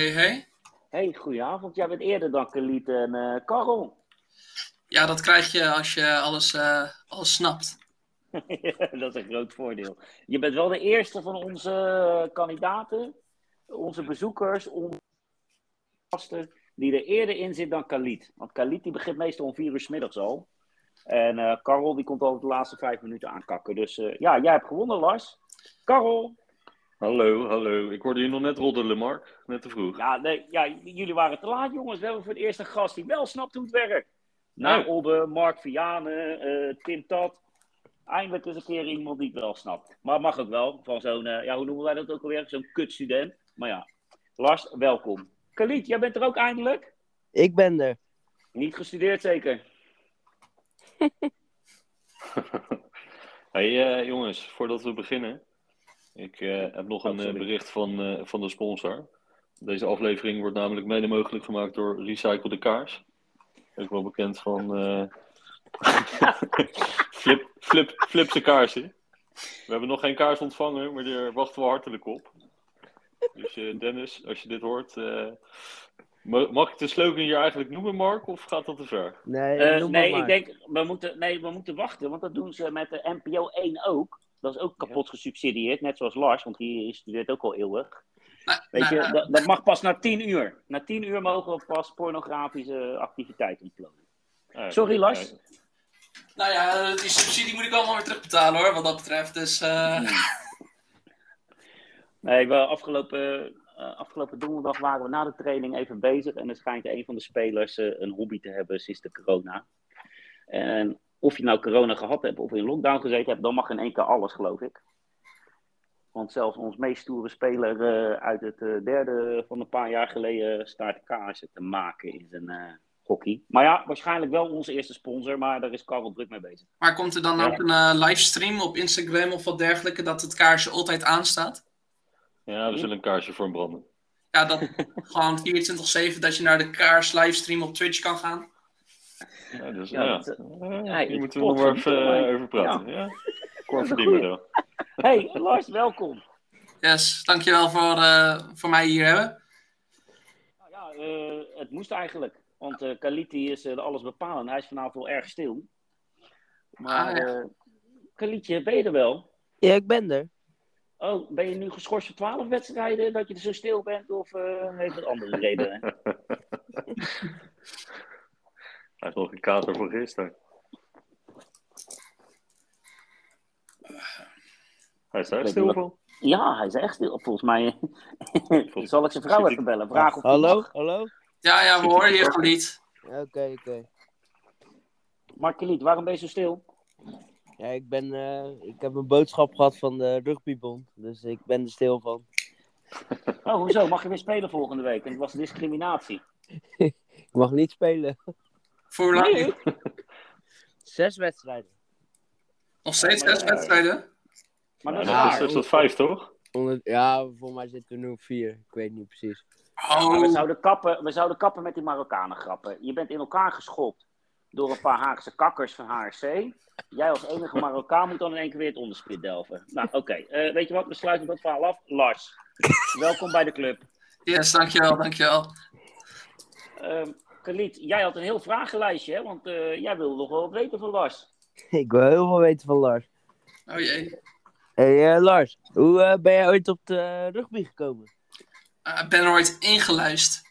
hey, hey. Hey, goedenavond. Jij bent eerder dan Kaliet en uh, Karel. Ja, dat krijg je als je alles, uh, alles snapt. dat is een groot voordeel. Je bent wel de eerste van onze kandidaten, onze bezoekers, onze gasten, die er eerder in zit dan Kaliet. Want Kaliet die begint meestal om vier uur s middags al. En uh, Karel die komt al de laatste vijf minuten aankakken. Dus ja, jij hebt gewonnen, Lars. Karel, Hallo, hallo. Ik hoorde je nog net roddelen, Mark. Net te vroeg. Ja, nee, ja, jullie waren te laat, jongens. We hebben voor het eerst een gast die wel snapt hoe het werkt. Na Obbe, Mark Vianen, uh, Tim Tat. Eindelijk eens een keer iemand die het wel snapt. Maar het mag ook wel. Van zo'n, uh, ja, hoe noemen wij dat ook alweer? Zo'n kutstudent. Maar ja, Lars, welkom. Khalid, jij bent er ook eindelijk? Ik ben er. Niet gestudeerd zeker? hey uh, jongens, voordat we beginnen. Ik uh, heb nog een uh, bericht van, uh, van de sponsor. Deze aflevering wordt namelijk mede mogelijk gemaakt door Recycle de Kaars. Ook wel bekend van flip, flip, flipse kaarsen. We hebben nog geen kaars ontvangen, maar daar wachten we hartelijk op. Dus Dennis, als je dit hoort, mag ik de slogan hier eigenlijk noemen, Mark, of gaat dat te ver? Nee, nee ik denk, we moeten, nee, we moeten wachten, want dat doen ze met de NPO 1 ook. Dat is ook kapot gesubsidieerd, net zoals Lars, want die studeert ook al eeuwig. Weet je, dat, dat, mag pas na tien uur. Na tien uur mogen we pas pornografische activiteiten uploaden. Sorry, Lars. Nou ja, die subsidie moet ik allemaal weer terugbetalen hoor, wat dat betreft. Dus, uh... Nee, we afgelopen, uh, afgelopen donderdag waren we na de training even bezig. En er schijnt een van de spelers uh, een hobby te hebben sinds de corona. En of je nou corona gehad hebt of in lockdown gezeten hebt, dan mag in één keer alles, geloof ik. Want zelfs ons meest stoere speler uh, uit het uh, derde van een paar jaar geleden staat kaarsen te maken in zijn uh, hockey. Maar ja, waarschijnlijk wel onze eerste sponsor, maar daar is Karel druk mee bezig. Maar komt er dan ja. ook een livestream op Instagram of wat dergelijke, dat het kaarsje altijd aanstaat? Ja, we zullen een kaarsje voor hem branden. Ja, dat gewoon 24-7 dat je naar de kaars livestream op Twitch kan gaan. Ja, dus, ja. Dat, ja, hier moeten we nog maar even uh, over praten. Ja. Kort verdienen Hey, Lars, welkom. Yes, dankjewel voor, uh, voor mij hier hebben. Nou ja, het moest eigenlijk. Want uh, Kaliti is alles bepalend. Hij is vanavond wel erg stil. Maar ah. Kalitje, ben je er wel? Ja, ik ben er. Oh, ben je nu geschorst voor 12 wedstrijden dat je er zo stil bent? Of heeft het andere redenen? Hij heeft nog een kater voor gisteren. Hij is daar stil van. Ja, hij is echt stil. Volgens mij zal ik zijn vrouw even bellen. Vraag of hallo, hallo? Ja, ja, we horen je even niet. Oké, oké. Okay. Markeliet, waarom ben je zo stil? Ja, ik, ben, uh, ik heb een boodschap gehad van de rugbybond, dus ik ben er stil van. Oh, hoezo? Mag je weer spelen volgende week? En het was discriminatie. ik mag niet spelen. Voor lang? Nee. Zes wedstrijden. Nog steeds zes wedstrijden? Maar dat is, ja, is tot vijf, toch? Ja, voor mij zitten we nu vier. Ik weet niet precies. Oh. We, zouden kappen, we zouden kappen met die Marokkanen grappen. Je bent in elkaar geschopt door een paar Haagse kakkers van HRC. Jij als enige Marokkaan moet dan in één keer weer het onderspit delven. Nou, oké. Okay. Uh, weet je wat? We sluiten dat verhaal af. Lars, welkom bij de club. Yes, dankjewel, dankjewel. Um, Khalid, jij had een heel vragenlijstje, hè? Want uh, jij wilde nog wel wat weten van Lars. Ik wil heel veel weten van Lars. Oh jee. Hey uh, Lars, hoe uh, ben jij ooit op de rugby gekomen? Ik ben er ooit ingeluisterd.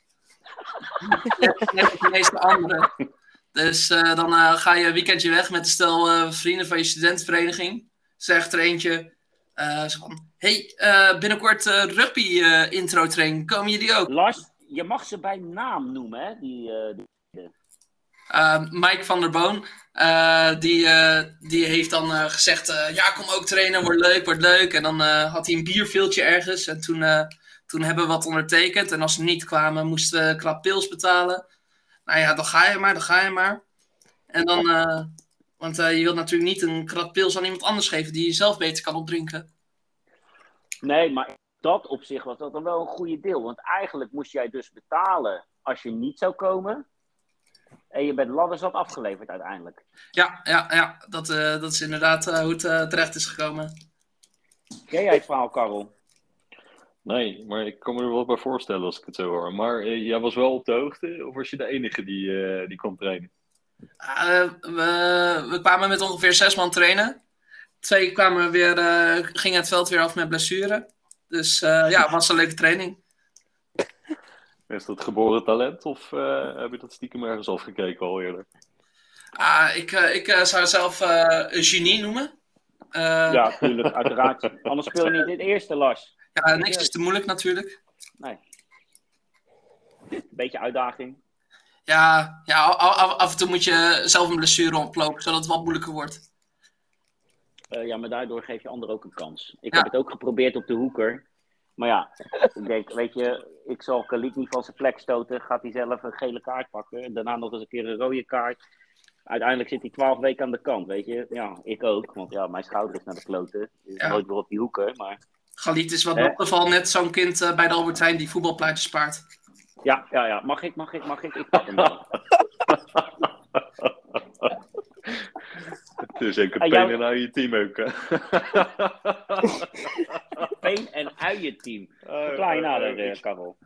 Net als de meeste anderen. Dus dan ga je een weekendje weg met een stel vrienden van je studentenvereniging. Zegt er eentje van... Hey, binnenkort rugby intro training. Komen jullie ook? Lars, je mag ze bij naam noemen, hè? Die, uh, die... Uh, Mike van der Boon, uh, die, uh, die heeft dan gezegd: Ja, kom ook trainen, wordt leuk, wordt leuk. En dan had hij een bierveeltje ergens. En toen, toen hebben we wat ondertekend. En als ze niet kwamen, moesten we klap pils betalen. Nou ja, dan ga je maar, dan ga je maar. En dan, want je wilt natuurlijk niet een krat pils aan iemand anders geven die je zelf beter kan opdrinken. Nee, maar dat op zich was dat dan wel een goede deel. Want eigenlijk moest jij dus betalen als je niet zou komen. En je bent ladderzat afgeleverd uiteindelijk. Ja, ja, ja. Dat, uh, dat is inderdaad uh, hoe het uh, terecht is gekomen. Ken jij het verhaal, Karel? Nee, maar ik kan me er wel bij voorstellen als ik het zo hoor. Maar eh, jij was wel op de hoogte, of was je de enige die, eh, die kwam trainen? Eh, we, we kwamen met ongeveer zes man trainen. Twee kwamen weer, eh, gingen het veld weer af met blessure. Dus eh, ja, het was een leuke training. Is dat geboren talent of eh, heb je dat stiekem ergens afgekeken al eerder? Ah, ik eh, ik zou zelf een genie noemen. Ja, tuurlijk, uiteraard. Anders speel je niet in het eerste, Lars. ja, niks is te moeilijk natuurlijk. Nee. Beetje uitdaging. Ja, ja af, af- en toe moet je zelf een blessure oplopen, zodat het wat moeilijker wordt. Eh, ja, maar daardoor geef je anderen ook een kans. Ik Ja. heb het ook geprobeerd op de hoeker. Maar ja, ik denk, weet je, ik zal Khalid niet van zijn plek stoten. Gaat hij zelf een gele kaart pakken. En daarna nog eens een keer een rode kaart. Uiteindelijk zit hij twaalf weken aan de kant, weet je. Ja, ik ook. Want ja, mijn schouder is naar de kloten. Is Ja. nooit meer op die hoeken. Maar Galit is wat dat geval net zo'n kind eh, bij de Albert Heijn die voetbalplaatjes spaart. ja, ja, ja. Mag ik, mag ik, mag ik? Ik pak hem wel. Is zeker Ah, pijn en je team ook. hè? Peen en uienteam. Verklaar je nader, eh, Karel.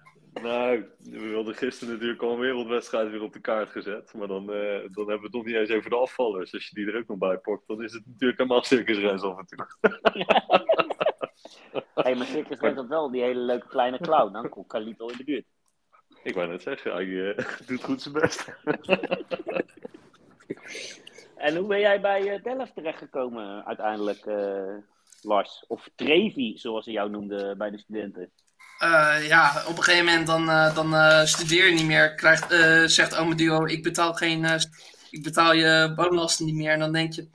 Nou, we hadden gisteren natuurlijk al een wereldwedstrijd weer op de kaart gezet. Maar dan, eh, dan hebben we het nog niet eens over de afvallers. Als je die er ook nog bij pakt, dan is het natuurlijk helemaal circusreis af en toe. Hé, hey, maar Circus heeft dat wel, die hele leuke kleine clown. Dan komt Khalid al in de buurt. Ik wou net zeggen, hij eh, doet goed zijn best. En hoe ben jij bij eh, Delft terechtgekomen uiteindelijk, eh, Lars? Of Trevi, zoals ze jou noemden bij de studenten. Eh, ja, op een gegeven moment dan, eh, dan eh, studeer je niet meer. Krijgt, eh, zegt Ome Duo, ik betaal, geen, eh, ik betaal je woonlasten niet meer. En dan denk je,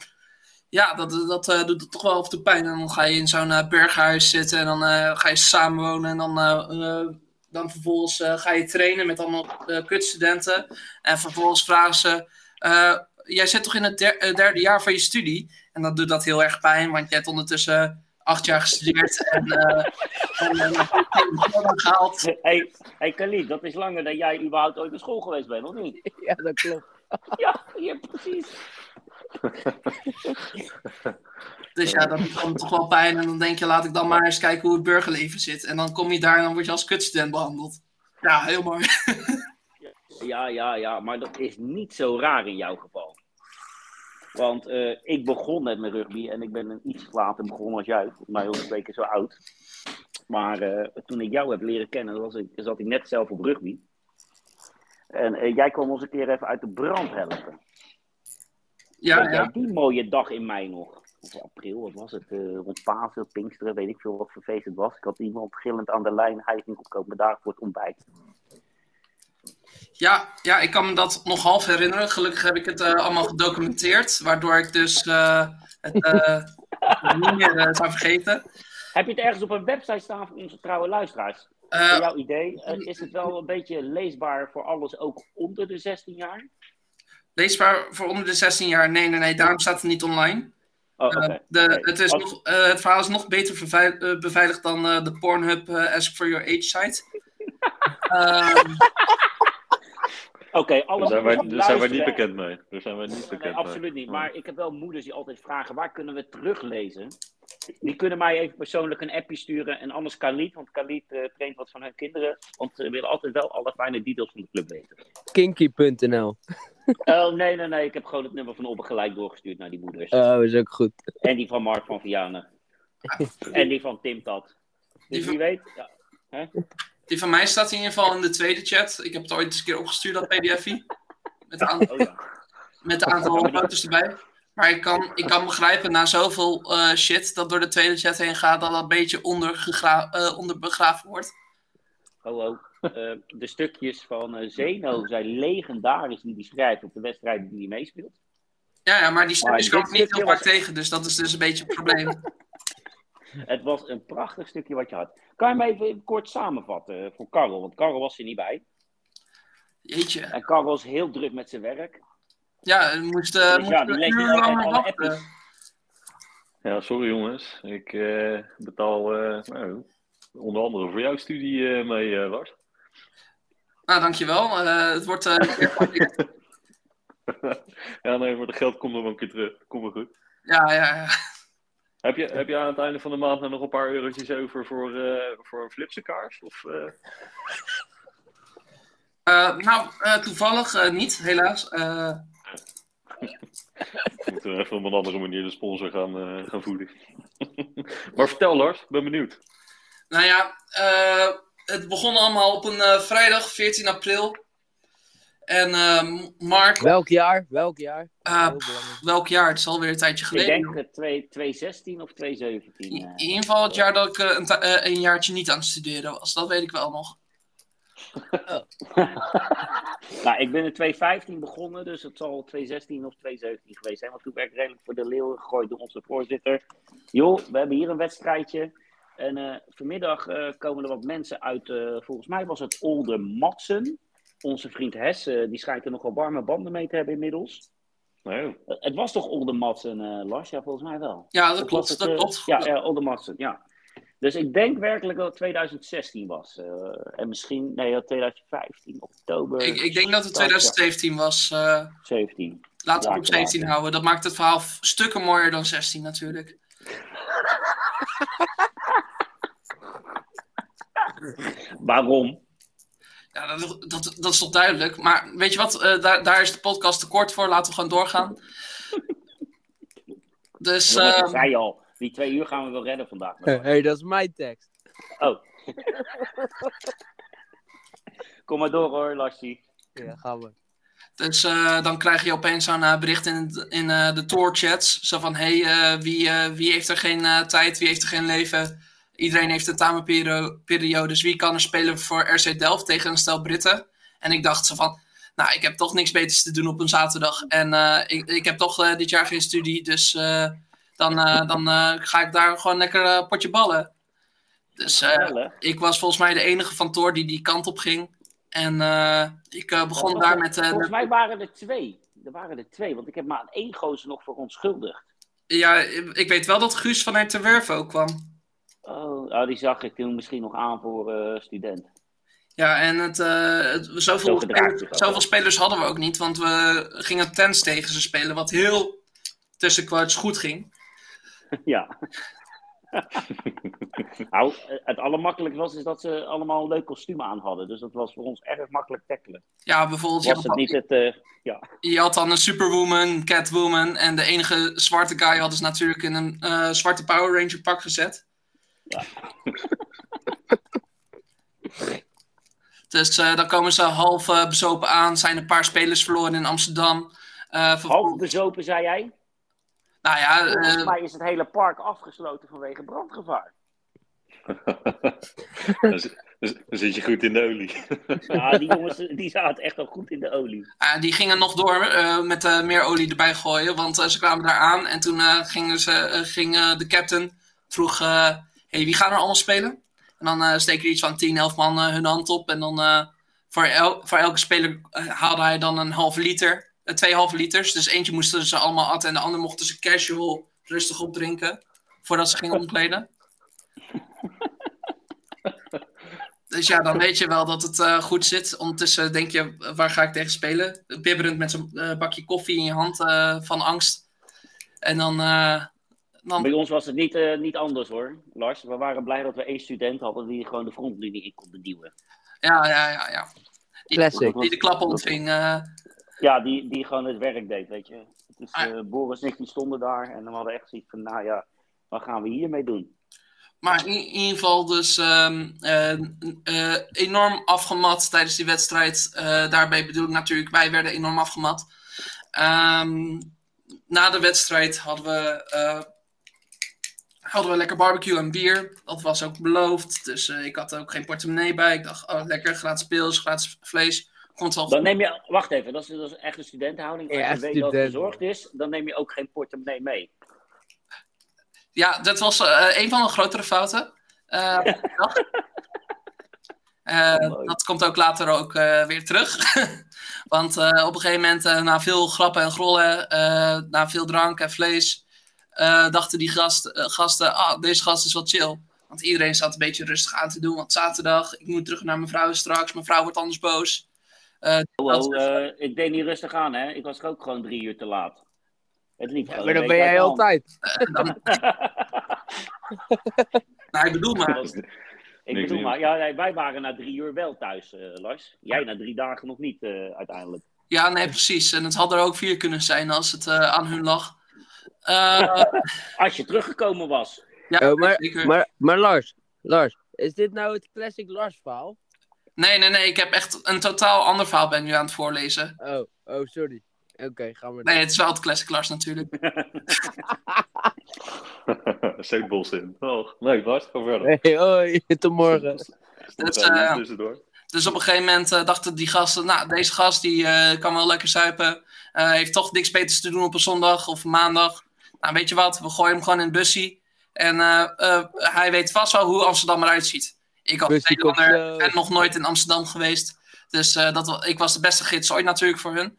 ja, dat, dat eh, doet toch wel af toe pijn. En dan ga je in zo'n eh, berghuis zitten en dan eh, ga je samenwonen. En dan, eh, eh, dan vervolgens eh, ga je trainen met allemaal eh, kutstudenten. En vervolgens vragen ze, eh, jij zit toch in het der- eh, derde jaar van je studie? En dan doet dat heel erg pijn, want je hebt ondertussen acht jaar gestudeerd. En, eh en, en gehaald. Hé, hey, hey, Khalid, dat is langer dan jij überhaupt ooit naar school geweest bent, of niet? Ja, dat klopt. Ja, ja precies. Dus ja, dat doet dan toch wel pijn. En dan denk je, laat ik dan maar eens kijken hoe het burgerleven zit. En dan kom je daar en dan word je als kutstudent behandeld. Ja, heel mooi. Ja, ja, ja, maar dat is niet zo raar in jouw geval. Want eh, ik begon net met rugby en ik ben een iets later begonnen als jij. Was ik twee keer zo oud. Maar eh, toen ik jou heb leren kennen, was ik, zat ik net zelf op rugby. En eh, jij kwam ons een keer even uit de brand helpen. Ja, die mooie dag in mei nog? Of april, wat was het? rond Pasen, Pinksteren, weet ik veel wat voor feest het was. Ik had iemand gillend aan de lijn. Hij ging opkomen dagen voor het ontbijt. Ja, ja, ik kan me dat nog half herinneren. Gelukkig heb ik het eh, allemaal gedocumenteerd. Waardoor ik dus eh, het eh, niet meer zou vergeten. Heb je het ergens op een website staan voor onze trouwe luisteraars? Voor jouw idee, eh, is het wel een beetje leesbaar voor alles ook onder de 16 jaar? leesbaar voor onder de 16 jaar. Nee, nee, nee, daarom staat het niet online. Oh, oké. De, het, is Als- nog, het verhaal is nog beter beveiligd dan de Pornhub Ask for Your Age site. Ehm, Oké, alle Daar zijn wij, daar zijn wij niet bekend mee. Daar zijn wij niet bekend nee, mee. absoluut niet. Maar ik heb wel moeders die altijd vragen, waar kunnen we teruglezen? Die kunnen mij even persoonlijk een appje sturen. En anders Khalid, want Khalid eh, traint wat van hun kinderen. Want ze willen altijd wel alle fijne details van de club weten. Kinky.nl. Oh, nee, nee, nee. Ik heb gewoon het nummer van Obbe gelijk doorgestuurd naar die moeders. Oh, is ook goed. En die van Mark van Vianen. en die van Tim Tat. Die Dus van- wie weet. Ja. Die van mij staat in ieder geval in de tweede chat. Ik heb het ooit eens een keer opgestuurd, dat pdfje. Met aantal Oh, ja. met een aantal foto's erbij. Maar ik kan, ik kan begrijpen na zoveel eh, shit dat door de tweede chat heen gaat, dat dat een beetje eh, onderbegraven wordt. Oh, oh. Eh, de stukjes van Zeno zijn legendarisch die hij schrijft op de wedstrijden die hij meespeelt. Ja, ja maar die stukjes ik dit niet heel vaak tegen, dus dat is dus een beetje het probleem. Het was een prachtig stukje wat je had. Kan je me even kort samenvatten voor Karel? Want Karel was er niet bij. Jeetje. En Karel was heel druk met zijn werk. Ja, Dus ja, een niet uur altijd langer alle wachten. Ja, sorry jongens. Ik eh, betaal eh, nou, onder andere voor jouw studie mee, eh, Lars. Nou, dankjewel. Eh het wordt... eh, ja, nee, maar het geld komt nog wel een keer terug. Komt wel goed. ja, ja, ja. Heb je, heb je aan het einde van de maand nog een paar eurotjes over voor, uh, voor een flipse kaars? Of, uh... Uh, nou, toevallig niet, helaas. We moeten even op een andere manier de sponsor gaan, gaan voeden. maar vertel Lars, ik ben benieuwd. Nou ja, het begon allemaal op een vrijdag, 14 april. En uh, Mark. Welk jaar? Welk jaar? Uh, welk jaar? Het is alweer een tijdje geleden. Ik denk 2016 of 2017. In, in ieder geval het jaar dat ik uh, een, een, jaartje niet aan het studeren was. Dat weet ik wel nog. nou, ik ben in 2015 begonnen, dus het zal 2016 of 2017 geweest zijn. Want toen werd ik redelijk voor de leeuw gegooid door onze voorzitter. Joh, we hebben hier een wedstrijdje. En vanmiddag komen er wat mensen uit, volgens mij was het Older Matsen onze vriend Hess, die schijnt er nogal warme banden mee te hebben inmiddels. Nee. het was toch Oldermatsen, uh, Lars? Ja, volgens mij wel. Ja, dat klopt. Het, dat klopt. Ja, ja Oldermatsen, ja. Dus ik denk werkelijk dat het 2016 was. Uh, en misschien, nee, 2015, oktober. Ik, ik denk dat het 2017 was. Uh, 17. Laten we het op 17 houden. Dat maakt het verhaal stukken mooier dan 16 natuurlijk. Waarom? Ja, dat, dat, dat, is toch duidelijk. Maar weet je wat, uh, daar, daar is de podcast te kort voor. Laten we gewoon doorgaan. Dus, uh, ik zei al, die twee uur gaan we wel redden vandaag. Hé, hey, dat is mijn tekst. Oh. Kom maar door hoor, Lassie. Ja, gaan we. Dus uh, dan krijg je opeens zo'n uh, bericht in, in uh, de Tor-chats. Zo van, hé, hey, wie, wie heeft er geen tijd, wie heeft er geen leven? Iedereen heeft een tamenperiode, dus wie kan er spelen voor RC Delft tegen een stel Britten? En ik dacht zo van, nou, ik heb toch niks beters te doen op een zaterdag. En uh, ik, ik heb toch uh, dit jaar geen studie, dus uh, dan, dan ga ik daar gewoon lekker potje ballen. Dus ik was volgens mij de enige van Toor die die kant op ging. En ik begon ja, daar met... volgens mij waren er twee. Er waren er twee, want ik heb maar aan één gozer nog voor onschuldigd. Ja, ik weet wel dat Guus vanuit de Werf ook kwam. Oh, oh, die zag ik toen misschien nog aan voor uh, student. Ja, en het, uh, het zoveel, Zo spelers, zoveel spelers hadden we ook niet, want we gingen tens tegen ze spelen, wat heel tussen quotes goed ging. Ja. nou, het allermakkelijkste was is dat ze allemaal een leuk kostuum aan hadden. Dus dat was voor ons erg makkelijk tackelen. Ja, bijvoorbeeld... Was het niet het... Uh, ja. Je had dan een Superwoman, Catwoman en de enige zwarte guy hadden ze natuurlijk in een uh, zwarte Power Ranger pak gezet. Dus uh, dan komen ze half uh, bezopen aan. Zijn een paar spelers verloren in Amsterdam. Uh, half bezopen, zei jij? Nou ja. Volgens mij is het hele park afgesloten vanwege brandgevaar. dan, zit je goed in de olie. ja, die jongens die zaten echt al goed in de olie. die gingen nog door met meer olie erbij gooien. Want ze kwamen daar aan en toen gingen ze, ging de captain vroeg hey, wie gaan er allemaal spelen? En dan uh, steken er iets van 10, 11 man uh, hun hand op. En dan uh, voor, el voor, elke speler haalde hij dan een halve liter. twee halve liters. Dus eentje moesten ze allemaal atten en de ander mochten ze casual rustig opdrinken. Voordat ze gingen omkleden. dus ja, dan weet je wel dat het goed zit. Ondertussen denk je, waar ga ik tegen spelen? Bibberend met zo'n bakje koffie in je hand van angst. En dan dan... Bij ons was het niet, uh, niet anders hoor, Lars. We waren blij dat we één student hadden die gewoon de frontlinie in kon duwen. Ja, ja, ja. ja. Die, Classic. die de klap ontving. Uh... Ja, die, die gewoon het werk deed, weet je. Dus uh, Boris en ik die stonden daar en we hadden echt zoiets van, nou ja, wat gaan we hiermee doen? Maar in, in ieder geval dus um, enorm afgemat tijdens die wedstrijd. daarbij bedoel ik natuurlijk, wij werden enorm afgemat. Um, na de wedstrijd hadden we hadden we lekker barbecue en bier. Dat was ook beloofd. Dus uh, ik had ook geen portemonnee bij. Ik dacht, oh lekker, gratis pils, gratis vlees. Komt wel dan neem je, wacht even, dat is, dat is echt een studentenhouding. Als ja, je weet dat het bezorgd is, dan neem je ook geen portemonnee mee. Ja, dat was uh, een van de grotere fouten. Uh, dat komt ook later ook weer terug. Want op een gegeven moment, na veel grappen en grollen, na veel drank en vlees, uh, dachten die gast, uh, gasten, ah, deze gast is wat chill. Want iedereen zat een beetje rustig aan te doen. Want zaterdag, ik moet terug naar mijn vrouw straks. Mijn vrouw wordt anders boos. Uh, oh, ik deed niet rustig aan, hè. Ik was ook gewoon drie uur te laat. Het liep Ja, maar dat ben jij altijd. Eh, dan, nou, ik bedoel maar. Ik Niks bedoel maar, ja, wij waren na drie uur wel thuis, eh, Lars. Jij na drie dagen nog niet, eh, uiteindelijk. Ja, nee, precies. En het had er ook vier kunnen zijn als het eh, aan hun lag. Eh, Als je teruggekomen was. ja, Oh, maar, maar, maar Lars, Lars, is dit nou het classic Lars verhaal? Nee, nee, nee. Ik heb echt een totaal ander verhaal ben nu aan het voorlezen. Oh, oh, sorry. Oké, gaan we Nee, het is wel het classic Lars natuurlijk. Zeepbos in. Oh, leuk, Lars. Ga verder. Hey, hoi, tot morgen. Dat, Dat eh. Dus op een gegeven moment eh, dachten die gasten, nou, deze gast die eh, kan wel lekker zuipen. Eh, heeft toch niks beters te doen op een zondag of maandag. Nou, weet je wat, we gooien hem gewoon in het bussie. En eh, eh, hij weet vast wel hoe Amsterdam eruit ziet. Ik als Nederlander ben nog nooit in Amsterdam geweest. Dus eh, dat, ik was de beste gids ooit natuurlijk voor hun.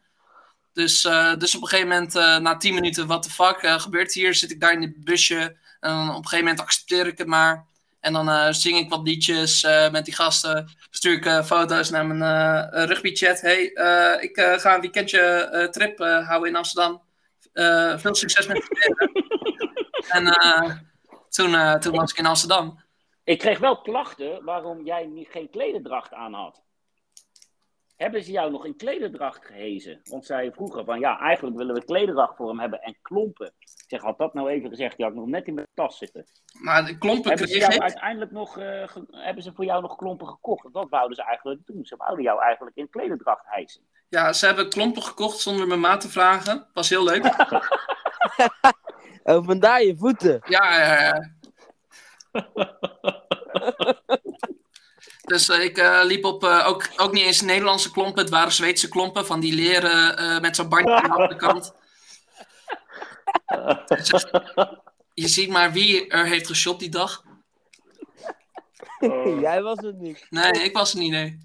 Dus, dus op een gegeven moment, na 10 minuten, what the fuck gebeurt hier? Zit ik daar in het busje. En dan op een gegeven moment accepteer ik het maar. En dan zing ik wat liedjes met die gasten. Stuur ik foto's naar mijn rugbychat. Hey, eh, ik ga een weekendje trip houden in Amsterdam. Eh, veel succes met het leren. en eh, toen, eh, toen was ik in Amsterdam. Ik kreeg wel klachten waarom jij niet, geen klederdracht aan had. Hebben ze jou nog in klederdracht gehezen? Want zij vroegen van ja, eigenlijk willen we klederdracht voor hem hebben en klompen. Ik zeg, had dat nou even gezegd, die had ik nog net in mijn tas zitten. Maar de klompen Hebben ze kreeg jou ik. uiteindelijk nog, eh, ge- hebben ze voor jou nog klompen gekocht? Dat wouden ze eigenlijk doen. Ze wouden jou eigenlijk in klederdracht hijsen. Ja, ze hebben klompen gekocht zonder mijn maat te vragen. Was heel leuk. Oh, vandaar je voeten. Ja, ja, ja. dus eh, ik eh, liep op eh, ook, ook niet eens Nederlandse klompen. Het waren Zweedse klompen van die leren eh, met zo'n bandje aan de achterkant. Dus, je ziet maar wie er heeft geshopt die dag. Oh. Jij was het niet. Nee, ik was er niet, nee.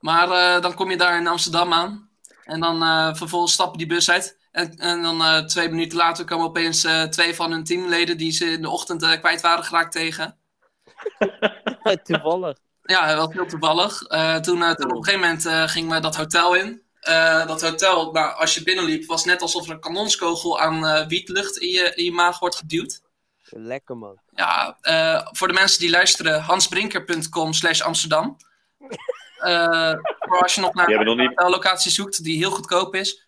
Maar eh, dan kom je daar in Amsterdam aan. En dan eh, vervolgens stappen die bus uit. En, en dan eh, twee minuten later komen opeens eh, twee van hun teamleden die ze in de ochtend eh, kwijt waren geraakt tegen. Toevallig. Ja, wel heel toevallig. Eh, toen, eh, toen op een gegeven moment eh, gingen we dat hotel in. Eh, dat hotel, maar als je binnenliep, was net alsof er een kanonskogel aan eh, wietlucht in je, in je maag wordt geduwd. Lekker man. Ja, eh, voor de mensen die luisteren, hansbrinker.com slash Amsterdam. Eh, voor als je nog naar Die hebben nog niet- een locatie zoekt die heel goedkoop is.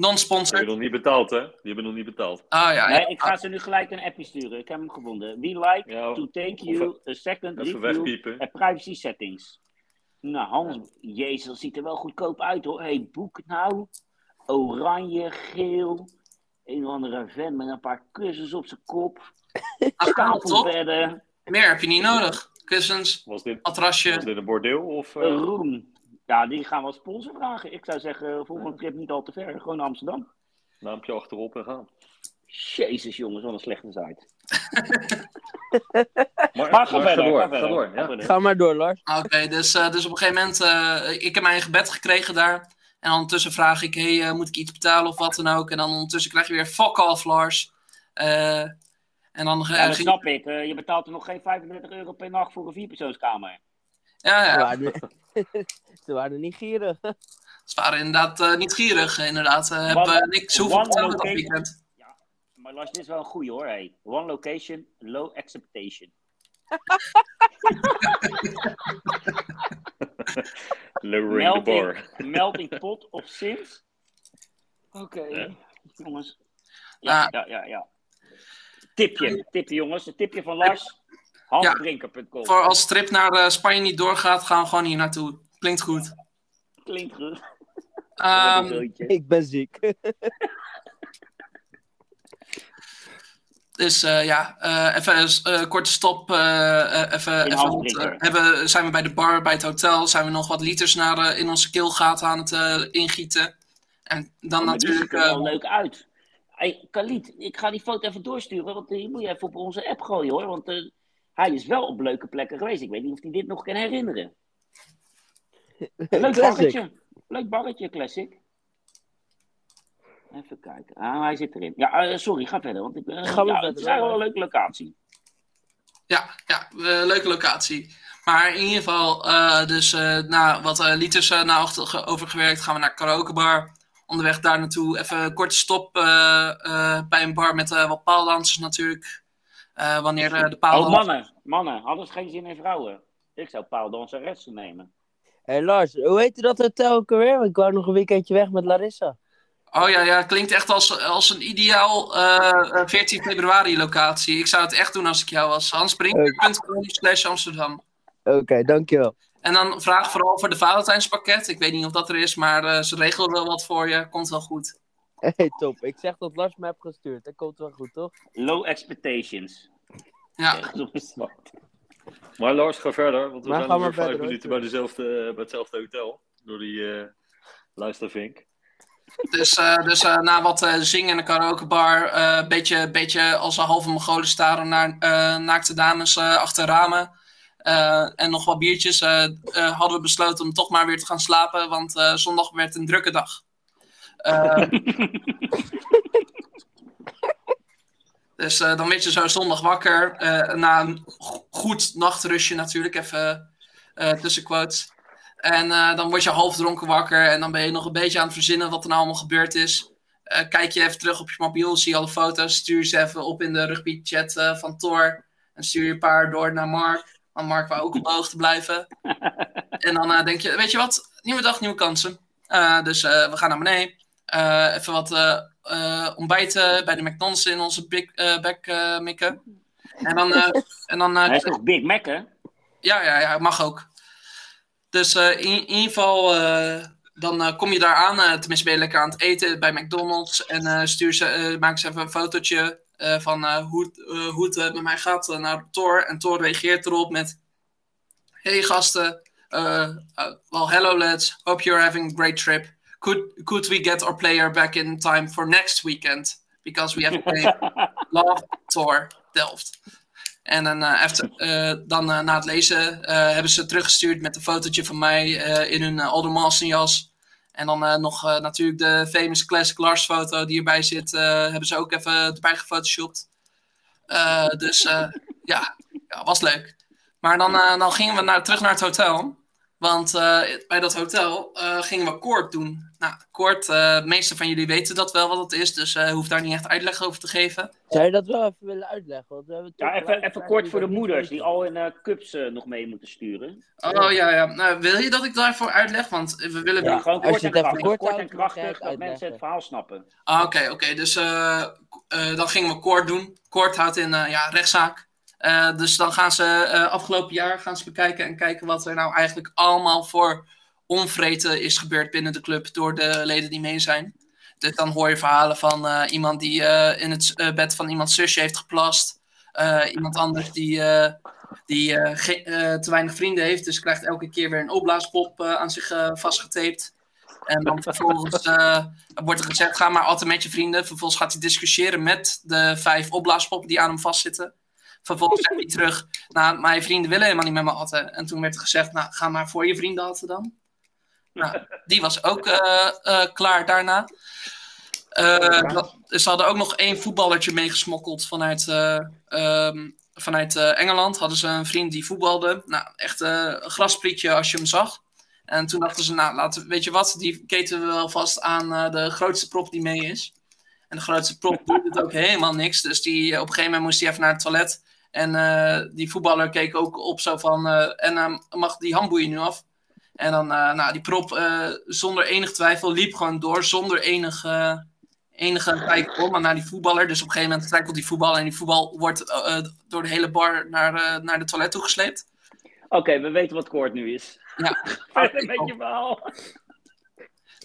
Ehm Die Non-sponsor. hebben nog niet betaald, hè? Die hebben nog niet betaald. Ah ja, Nee, ik ga ze nu gelijk een appje sturen. Ik heb hem gevonden. We like Ja, to take you a second even review at privacy settings. Nou, Hans, jezus, dat ziet er wel goedkoop uit hoor. hey, boek nou. Oranje, geel. Een of andere vent met een paar kussens op zijn kop. Ah. Stapelbedden. Meer heb je niet nodig. Kussens, Was dit, matrasje. was dit een bordeel? Of, eh, Een roem. Ja, die gaan we als sponsor vragen. Ik zou zeggen, volgende trip niet al te ver. Gewoon naar Amsterdam. naampje achterop en gaan. Jezus jongens, wat een slechte site. Maar, Maar ga maar verder, door, ga verder. door, Ga ja. verder. Ga maar door, Lars. Oké, dus, eh, dus op een gegeven moment, eh, ik heb mijn gebed gekregen daar. En ondertussen vraag ik, hey, eh, moet ik iets betalen of wat dan ook? En dan ondertussen krijg je weer fuck off, Lars. Eh, en dan eh, Ja, dat ging- snap ik. Eh, je betaalt er nog geen 35 euro per nacht voor een vierpersoonskamer. Ja, Ze ja, waren, ze waren niet gierig. ze waren inderdaad eh, niet gierig, inderdaad. Uh, heb One- eh, niks hoeveel one betaald dat weekend. Maar Lars, dit is wel een goeie hoor. Hey. One location, low acceptation. Lowering the bar. Melting, melting pot of sins. Oké, Ja. jongens. Ja, Ah. ja, ja, ja. Tipje, tipje jongens. Een tipje van Lars. Hansbrinker.com. Voor als de trip naar eh, Spanje niet doorgaat, gaan we gewoon hier naartoe. Klinkt goed. Klinkt goed. Ehm. Ik ben ziek. dus eh, ja, eh, even een eh, korte stop. even, even hebben, zijn we bij de bar, bij het hotel, zijn we nog wat liters naar, in onze keelgaten aan het eh, ingieten. En dan Oh, natuurlijk... ziet er wel eh, leuk uit. Hey, Khalid, ik ga die foto even doorsturen, want die moet je even op onze app gooien hoor. Want eh, hij is wel op leuke plekken geweest. Ik weet niet of hij dit nog kan herinneren. Leuk barretje. Leuk barretje, classic. Even kijken. Ah, hij zit erin. Ja, eh, sorry, ga verder. Want ik, eh, Ga maar ja, verder, het is eigenlijk wel een leuke locatie. Ja, ja eh, leuke locatie. Maar in ieder geval, eh, dus eh, na wat eh, liters na achter ge- overgewerkt, gaan we naar karaokebar. onderweg daar naartoe even een korte stop eh, eh, bij een bar met eh, wat paaldansers natuurlijk. Eh, wanneer eh, de Oh, paaldans... mannen, mannen, hadden ze geen zin in vrouwen? Ik zou paaldanseressen nemen. Hé Lars, hoe heette dat hotel ook alweer? Ik wou nog een weekendje weg met Larissa. Oh ja, ja, klinkt echt als, als een ideaal eh, eh, 14 februari locatie. Ik zou het echt doen als ik jou was. Hansbrinker.com slash Amsterdam. Oké, dankjewel. En dan vraag vooral voor de Valentijnspakket. Ik weet niet of dat er is, maar eh, ze regelen wel wat voor je. Komt wel goed. Hé, hey, top. Ik zeg dat Lars me heeft gestuurd. Dat komt wel goed, toch? Low expectations. Ja. Maar Lars, ga verder, want we Maar zijn maar vijf minuten bij, dezelfde, bij hetzelfde hotel. Door die eh luistervink. dus, eh, dus eh, na wat eh, zingen in de karaokebar, eh, een beetje, beetje als een halve Mongolen staren naar eh, naakte dames eh, achter ramen. eh, en nog wat biertjes, eh, eh, hadden we besloten om toch maar weer te gaan slapen, want eh, zondag werd een drukke dag. Eh, dus eh, dan werd je zo zondag wakker, eh, na een go- goed nachtrustje natuurlijk, even tussen quotes. En dan word je half dronken wakker en dan ben je nog een beetje aan het verzinnen wat er nou allemaal gebeurd is. Kijk je even terug op je mobiel, zie je alle foto's, stuur ze even op in de rugby-chat eh, van Thor. En stuur je een paar door naar Mark, want Mark wou ook op de hoogte blijven. en dan denk je, weet je wat, nieuwe dag, nieuwe kansen. Dus we gaan naar beneden. Eh, even wat eh, eh, ontbijten bij de McDonald's in onze big, eh, mikken. En dan, en dan Hij is toch Big Mac, hè? ja, ja, ja, mag ook. Dus in, in ieder geval, dan kom je daar aan. tenminste, ben je lekker aan het eten bij McDonald's. En stuur ze, maak ze even een fotootje van hoe, het, hoe het met mij gaat naar Thor. En Thor reageert erop met: Hey gasten, uh, well, hello lads. Hope you're having a great trip. Could, could we get our player back in time for next weekend? Because we have played Love Thor Delft. En dan, eh, after- eh, dan eh, na het lezen hebben ze teruggestuurd met een fotootje van mij in hun uh, Aldermansen jas. En dan nog natuurlijk de famous Classic Lars foto die erbij zit, hebben ze ook even erbij gefotoshopt. Dus ja, ja, was leuk. Maar dan, dan gingen we naar, terug naar het hotel. Want eh, bij dat hotel eh, gingen we koord doen. Nou, koord, eh, de meeste van jullie weten dat wel wat het is, dus eh hoef daar niet echt uitleg over te geven. Zou je dat wel even willen uitleggen? Want we hebben Ja, even, even kort voor de moeders die al in eh, cups nog mee moeten sturen. Oh ja, ja. Nou, wil je dat ik daarvoor uitleg? Want we willen Ja, wel- gewoon als kort je en het even krachtig. kort Kort en krachtig, dat mensen het verhaal snappen. Ah, Oké, oké. Dus eh, eh, dan gingen we koord doen. Koord houdt in eh, ja, rechtszaak. Eh, dus dan gaan ze eh, afgelopen jaar gaan ze bekijken en kijken wat er nou eigenlijk allemaal voor onvreten is gebeurd binnen de club door de leden die mee zijn. Dus dan hoor je verhalen van eh, iemand die in het bed van iemands zusje heeft geplast. Iemand anders die, die te weinig vrienden heeft, dus krijgt elke keer weer een opblaaspop aan zich vastgetaped. En dan vervolgens wordt er gezegd, ga maar altijd met je vrienden. Vervolgens gaat hij discussiëren met de vijf opblaaspoppen die aan hem vastzitten. Vervolgens zegt hij terug, nou, mijn vrienden willen helemaal niet met me atten. En toen werd er gezegd, nou, ga maar voor je vrienden atten dan. Nou, die was ook eh, eh, klaar daarna. Eh, dat- ze hadden ook nog één voetballertje meegesmokkeld vanuit, eh, ehm, vanuit Engeland. Hadden ze een vriend die voetbalde. Nou, echt een grasprietje als je hem zag. En toen dachten ze, nou, laten, weet je wat, die keten we wel vast aan de grootste prop die mee is. En de grootste prop doet het ook helemaal niks. Dus die, op een gegeven moment moest hij even naar het toilet. En eh, die voetballer keek ook op zo van, eh, en eh, mag die handboeien nu af? En dan, nou, die prop zonder enig twijfel liep gewoon door, zonder enige, enige kijk om naar die voetballer. Dus op een gegeven moment struikelt die voetbal en die voetbal wordt door de hele bar naar, naar de toilet toegesleept. Oké, we weten wat koord nu is. Ja. Verder met je verhaal.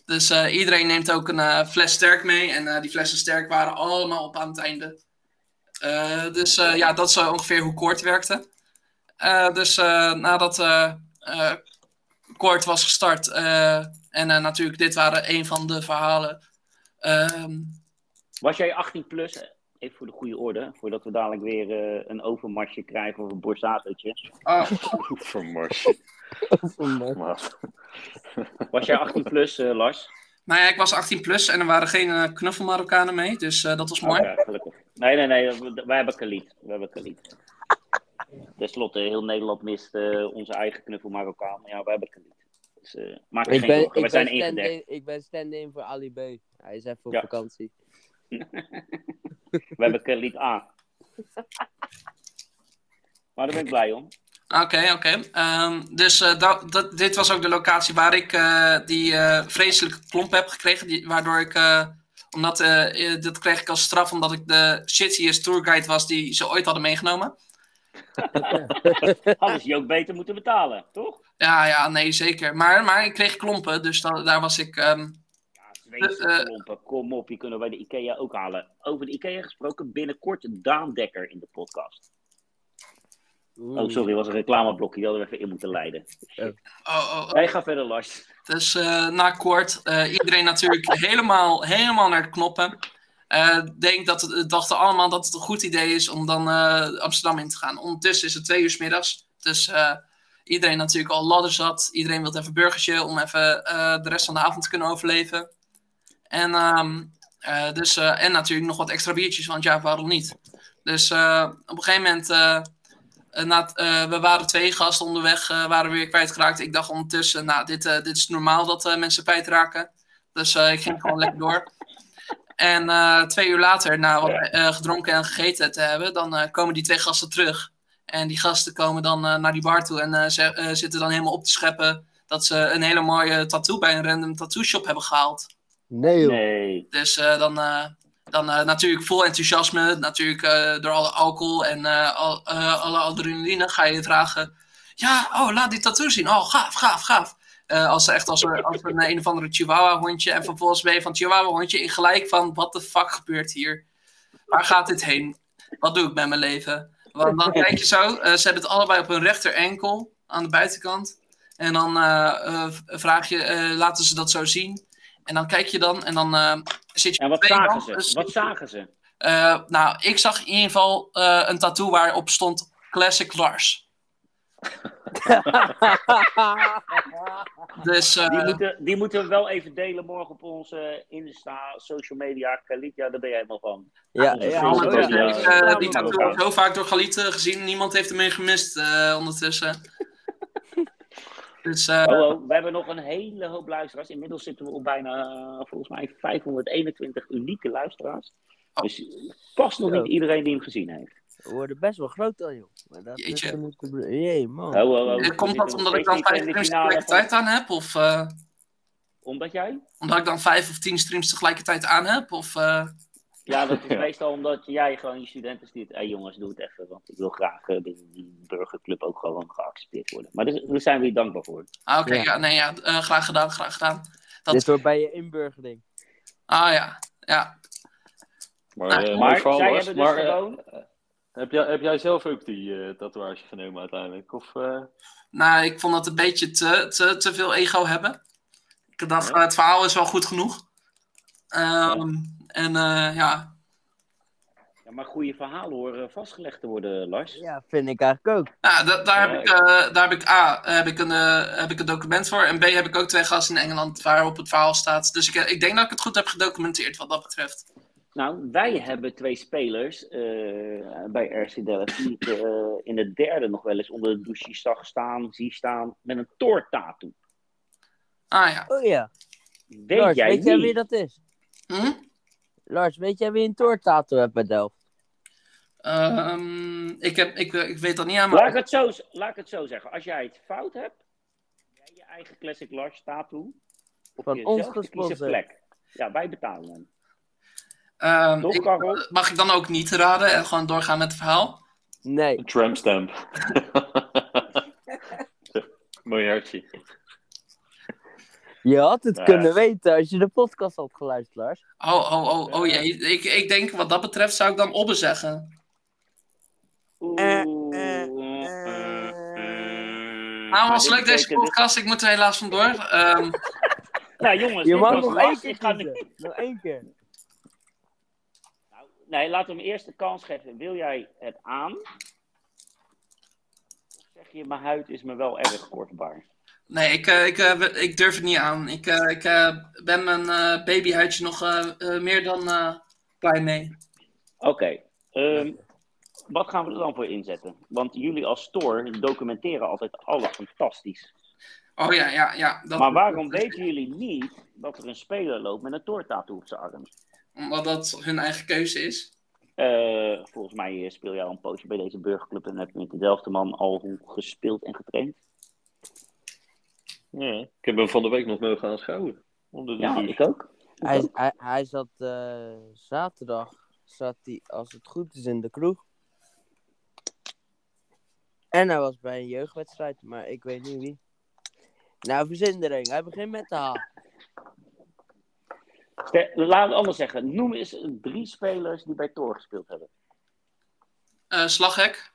Dus iedereen neemt ook een fles sterk mee. En die flessen sterk waren allemaal op aan het einde. Eh, dus eh, ja, dat is eh, ongeveer hoe koord werkte. Eh, dus eh, nadat eh eh, koord was gestart. eh, en eh, natuurlijk, dit waren een van de verhalen. Ehm, Was jij 18 plus? Even voor de goede orde, voordat we dadelijk weer eh, een overmarsje krijgen of een borsatootje. ah, Vermars. Maat. Was jij 18 plus, eh, Lars? nou ja, ik was 18 plus en er waren geen knuffelmarokkanen mee. Dus eh, dat was mooi. Oké, gelukkig. Nee, nee, nee, we- wij hebben Khalid. We hebben Khalid. Ten slotte, heel Nederland mist eh, onze eigen knuffel Marokkaan. Maar ja, wij hebben Khalid. Dus, eh, maak Ik geen ben, zorgen, we ik, zijn ben ingedekt. ik ben stand-in voor Ali B. Hij is even op Ja. vakantie. We hebben Khalid A. Maar daar ben ik blij om. Oké, oké. Ehm, dus eh, dat, dat, dit was ook de locatie waar ik eh, die vreselijke klomp heb gekregen. Die, waardoor ik, eh, omdat, eh, eh, dat kreeg ik als straf omdat ik de shittiest tourguide was die ze ooit hadden meegenomen. Hadden ze je ook beter moeten betalen, toch? Ja, ja, nee, zeker. Maar, maar ik kreeg klompen, dus da- daar was ik... ehm, Ja, Eh, klompen, kom op, die kunnen wij de IKEA ook halen. Over de IKEA gesproken, binnenkort Daan Dekker in de podcast. Oh, sorry, was een reclameblokje, die hadden we even in moeten leiden. oh, oh, oh. Wij gaan verder, Lars. Dus eh, na kort, eh, iedereen natuurlijk helemaal, helemaal naar de knoppen. Eh, denk dat het, dachten allemaal dat het een goed idee is om dan eh, Amsterdam in te gaan. Ondertussen is het twee uur 's middags. Dus eh, iedereen natuurlijk al ladder zat. Iedereen wil even burgertje om even eh, de rest van de avond te kunnen overleven. En, ehm, eh, dus, eh, en natuurlijk nog wat extra biertjes, want ja, waarom niet? Dus eh, op een gegeven moment, na, het- eh, we waren twee gasten onderweg, eh, waren we weer kwijtgeraakt. Ik dacht ondertussen, nou, dit, eh, dit is normaal dat eh, mensen kwijtraken. Dus eh, ik ging gewoon lekker door. En eh, twee uur later, na wat eh, gedronken en gegeten te hebben, dan eh, komen die twee gasten terug. En die gasten komen dan eh, naar die bar toe en eh, ze, eh, zitten dan helemaal op te scheppen dat ze een hele mooie tattoo bij een random tattoo shop hebben gehaald. Nee joh. Nee. Dus eh, dan, eh, dan eh, natuurlijk vol enthousiasme, natuurlijk eh, door alle alcohol en eh, al, alle adrenaline ga je vragen. Ja, oh, laat die tattoo zien. Oh, gaaf, gaaf, gaaf. Eh, als echt als, een- als een, een of andere chihuahua hondje. En vervolgens ben je van chihuahua hondje in gelijk van, wat de fuck gebeurt hier? Waar gaat dit heen? Wat doe ik met mijn leven? Want dan kijk je zo, ze hebben het allebei op hun rechter enkel aan de buitenkant. En dan vraag je, laten ze dat zo zien? En dan kijk je dan en dan eh, zit je En wat twee zagen man- ze? dus- Wat zagen ze? eh, nou, ik zag in ieder geval eh, een tattoo waarop stond Classic Lars. Dus eh, Die moeten, die moeten we wel even delen morgen op onze Insta, social media. Ja, daar ben jij helemaal van. ja, Ja, ik, ja, die tattoo elkaar. heb ik zo vaak door Galit gezien. Niemand heeft hem meer gemist eh, ondertussen. Dus eh, we hebben nog een hele hoop luisteraars. Inmiddels zitten we op bijna, eh, volgens mij, 521 unieke luisteraars. Oh. Dus past nog niet iedereen die hem gezien heeft. We worden best wel groot dan joh. Maar dat Jeetje. moeten Jee man. Oh, oh, oh. eh, komt dat omdat ik dan vijf streams tegelijkertijd van- aan heb? Of eh, Omdat jij? omdat ik dan vijf of tien streams tegelijkertijd aan heb? Of, eh, Ja, dat is Ja. meestal omdat jij gewoon je studenten stuurt. Hé jongens, doe het even, want ik wil graag binnen die burgerclub ook gewoon geaccepteerd worden. Maar dus- daar zijn we je dankbaar voor. ah, Oké, Ja. ja. nee, ja. eh, graag gedaan, graag gedaan. Dat- Dit hoort bij je inburgering. Ah ja, ja. Maar, Nou, eh, Maar zij hebben dus Maar, gewoon... heb, jij, heb jij zelf ook die eh, tatoeage genomen uiteindelijk? Of, eh, Nou, ik vond dat een beetje te, te, te veel ego hebben. Ik dacht, Ja. het verhaal is wel goed genoeg. Ehm, En eh, ja, Ja, maar goede verhalen horen vastgelegd te worden, Lars. Ja, vind ik eigenlijk ook. Nou, da- daar, Ja, heb ik, eh, daar heb ik A, heb ik, een, eh, heb ik een document voor. En B, heb ik ook twee gasten in Engeland waarop het verhaal staat. Dus ik, ik denk dat ik het goed heb gedocumenteerd wat dat betreft. Nou, wij hebben twee spelers eh, bij RC Delft die ik eh, in de derde nog wel eens onder de douche zag staan, zie staan, met een toortattoo. Ah ja. Oh ja. Weet Lars, jij weet jij wie? wie dat is? Hm? Lars, weet jij wie een toortato hebt bij Delft? Ehm, ik, heb, ik, ik weet dat niet aan Laat ik, maar het zo, laat ik het zo zeggen. Als jij het fout hebt, heb jij je eigen Classic Lars tattoo op Van je ons plek. Ja, wij betalen hem. Ehm, Toch, ik- Karel? Mag ik dan ook niet raden en gewoon doorgaan met het verhaal? Nee. een tramp stamp. Je had het Ja. kunnen weten als je de podcast had geluisterd, Lars. Oh, oh, oh, oh jee. Ik, ik denk wat dat betreft zou ik dan Obbe zeggen. Eh, eh, eh, Nou, was leuk deze dus- podcast. Ik moet er helaas vandoor. Ehm Nou jongens, Je mag nog één keer Ik ga nu- kiezen. Nog één keer. Nou, nee, laten we hem eerst de kans geven. Wil jij het aan? Of zeg je, mijn huid is me wel erg kortbaar. Nee, ik, eh, ik, eh, ik durf het niet aan. Ik, eh, ik ben mijn babyhuidje nog meer dan blij mee. Oké, ehm, wat gaan we er dan voor inzetten? Want jullie als store documenteren altijd alles fantastisch. Oh ja, ja, ja. Dat, Maar waarom weten jullie niet dat er een speler loopt met een toortattoo op zijn arm? Omdat dat hun eigen keuze is. Volgens mij speel jij al een poosje bij deze burgerclub en heb je met dezelfde man al gespeeld en getraind. Ja, ik heb hem van de week nog mogen aanschouwen. Onder de Ja, ik ook. Hij, hij, hij zat eh, zaterdag, zat hij, als het goed is, in de kroeg. En hij was bij een jeugdwedstrijd, maar ik weet niet wie. Nou, verzindering. Hij begint met de H. Laat het anders zeggen. Noem eens drie spelers die bij Tor gespeeld hebben. Eh slaghek.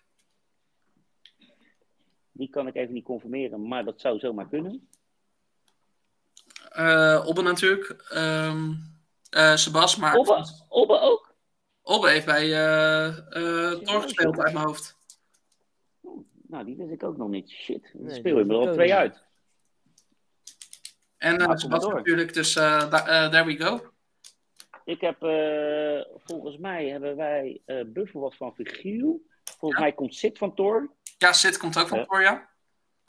Die kan ik even niet confirmeren, maar dat zou zomaar kunnen. eh Obbe natuurlijk. ehm eh, Sebas, maar Obbe, Obbe ook. Obbe heeft bij eh eh Thor gespeeld uit mijn hoofd. Nou, die wist ik ook nog niet. Shit, Nee, speel die je wist er al twee niet. uit. En Nou, uh, Sebas natuurlijk, dus da- there we go. Ik heb, eh, volgens mij hebben wij, eh Buffel was van Figuur. Volgens Ja. mij komt Sid van Tor. Ja, Sid komt ook van Ja. Thor, ja.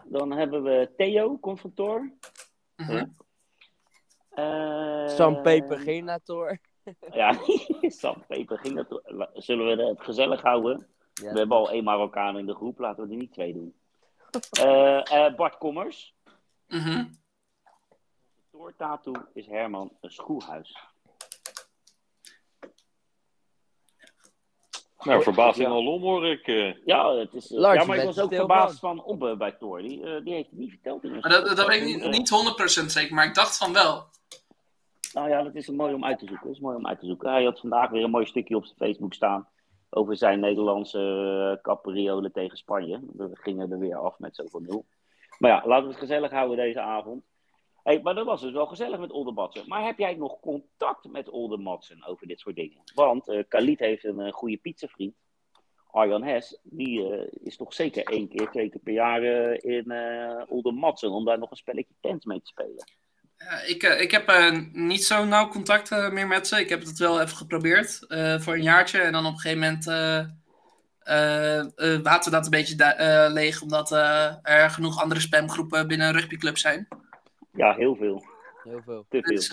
Dan hebben we Theo, komt van Tor. Mhm. Eh, Sam Peperginator. Ja, Sam Peper ging dat. Zullen we het gezellig houden? Ja, We hebben al één Marokkaan in de groep, laten we er niet twee doen. Eh, eh, Bart Kommers. Mhm. Door Tattoo is Herman een schoolhuis. Nou, verbazing Ja. alom hoor ik. eh. Ja, het is, eh, ja maar ik was ook verbaasd van Obbe bij Thor. Die, eh, die heeft het niet verteld. In Maar dat, dat weet ik niet, niet 100% zeker, maar ik dacht van wel. Nou ja, dat is mooi om uit te zoeken. Dat is mooi om uit te zoeken. Hij had vandaag weer een mooi stukje op zijn Facebook staan over zijn Nederlandse capriolen tegen Spanje. We gingen er weer af met zoveel nul. Maar ja, laten we het gezellig houden deze avond. Hey, maar dat was dus wel gezellig met Olde Matsen. Maar heb jij nog contact met Olde Matsen over dit soort dingen? Want uh, heeft een uh, goede pizzavriend. Arjan Hes, die uh, is toch zeker één keer, twee keer per jaar in uh, Olde Matsen om daar nog een spelletje tent mee te spelen. Ik, ik heb niet zo nauw contact meer met ze. Ik heb het wel even geprobeerd voor een jaartje. En dan op een gegeven moment uh, water dat een beetje leeg. Omdat er genoeg andere spamgroepen binnen een rugbyclub zijn. Ja, heel veel. Heel veel. Te veel. Dus,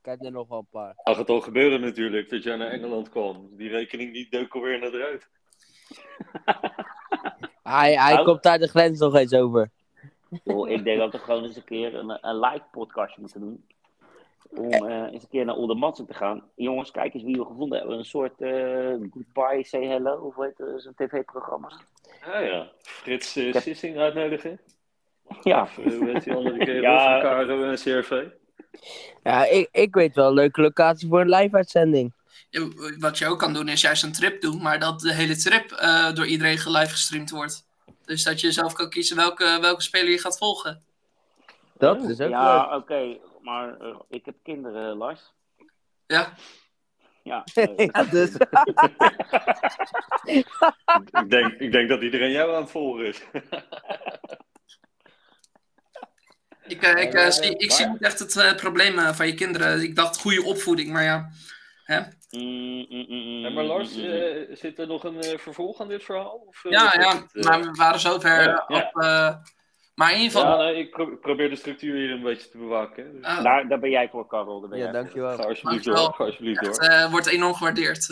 ik heb er nog wel een paar. Mag het al gebeuren natuurlijk dat jij naar Engeland kwam. Die rekening die dook alweer naar eruit. hij hij Nou. komt daar de grens nog eens over. Oh, ik denk dat we gewoon eens een keer een, een live podcastje moeten doen. Om uh, eens een keer naar Olde Matsen te gaan. Jongens, kijk eens wie we gevonden hebben. Een soort uh, Goodbye, Say Hello. Of hoe heet het? Zo'n tv-programma. Ah ja, Frits uh, heb- Sissing uitnodigen. Ja. Of uh, hoe heet die andere keer? Ja. Caro en CRV. Ja, ik, ik weet wel een leuke locatie voor een live-uitzending. Ja, wat je ook kan doen is juist een trip doen, maar dat de hele trip eh, door iedereen live gestreamd wordt. Dus dat je zelf kan kiezen welke, welke speler je gaat volgen. Dat is ook leuk. Ja, oké. Maar eh, ik heb kinderen, Lars. Ja, Ja. eh, Ja, dus. ik, denk, ik denk dat iedereen jou aan het volgen is. Ik, eh, ik, eh, Eh, zie, ik zie niet echt het probleem van je kinderen. Ik dacht goede opvoeding, maar ja. mm, mm, mm, mm, Ja, maar Lars, mm, mm. eh, zit er nog een vervolg aan dit verhaal? Of, Ja, ja, het, maar we waren zover ja, op... eh, maar in ieder Ja, geval... nee, ik pro- probeer de structuur hier een beetje te bewaken. hè. Dus eh, Daar, daar ben jij voor, Karel. Daar ben Ja, jij dankjewel. ga alsjeblieft Dankjewel. door. Ga alsjeblieft door. Het eh, wordt enorm gewaardeerd.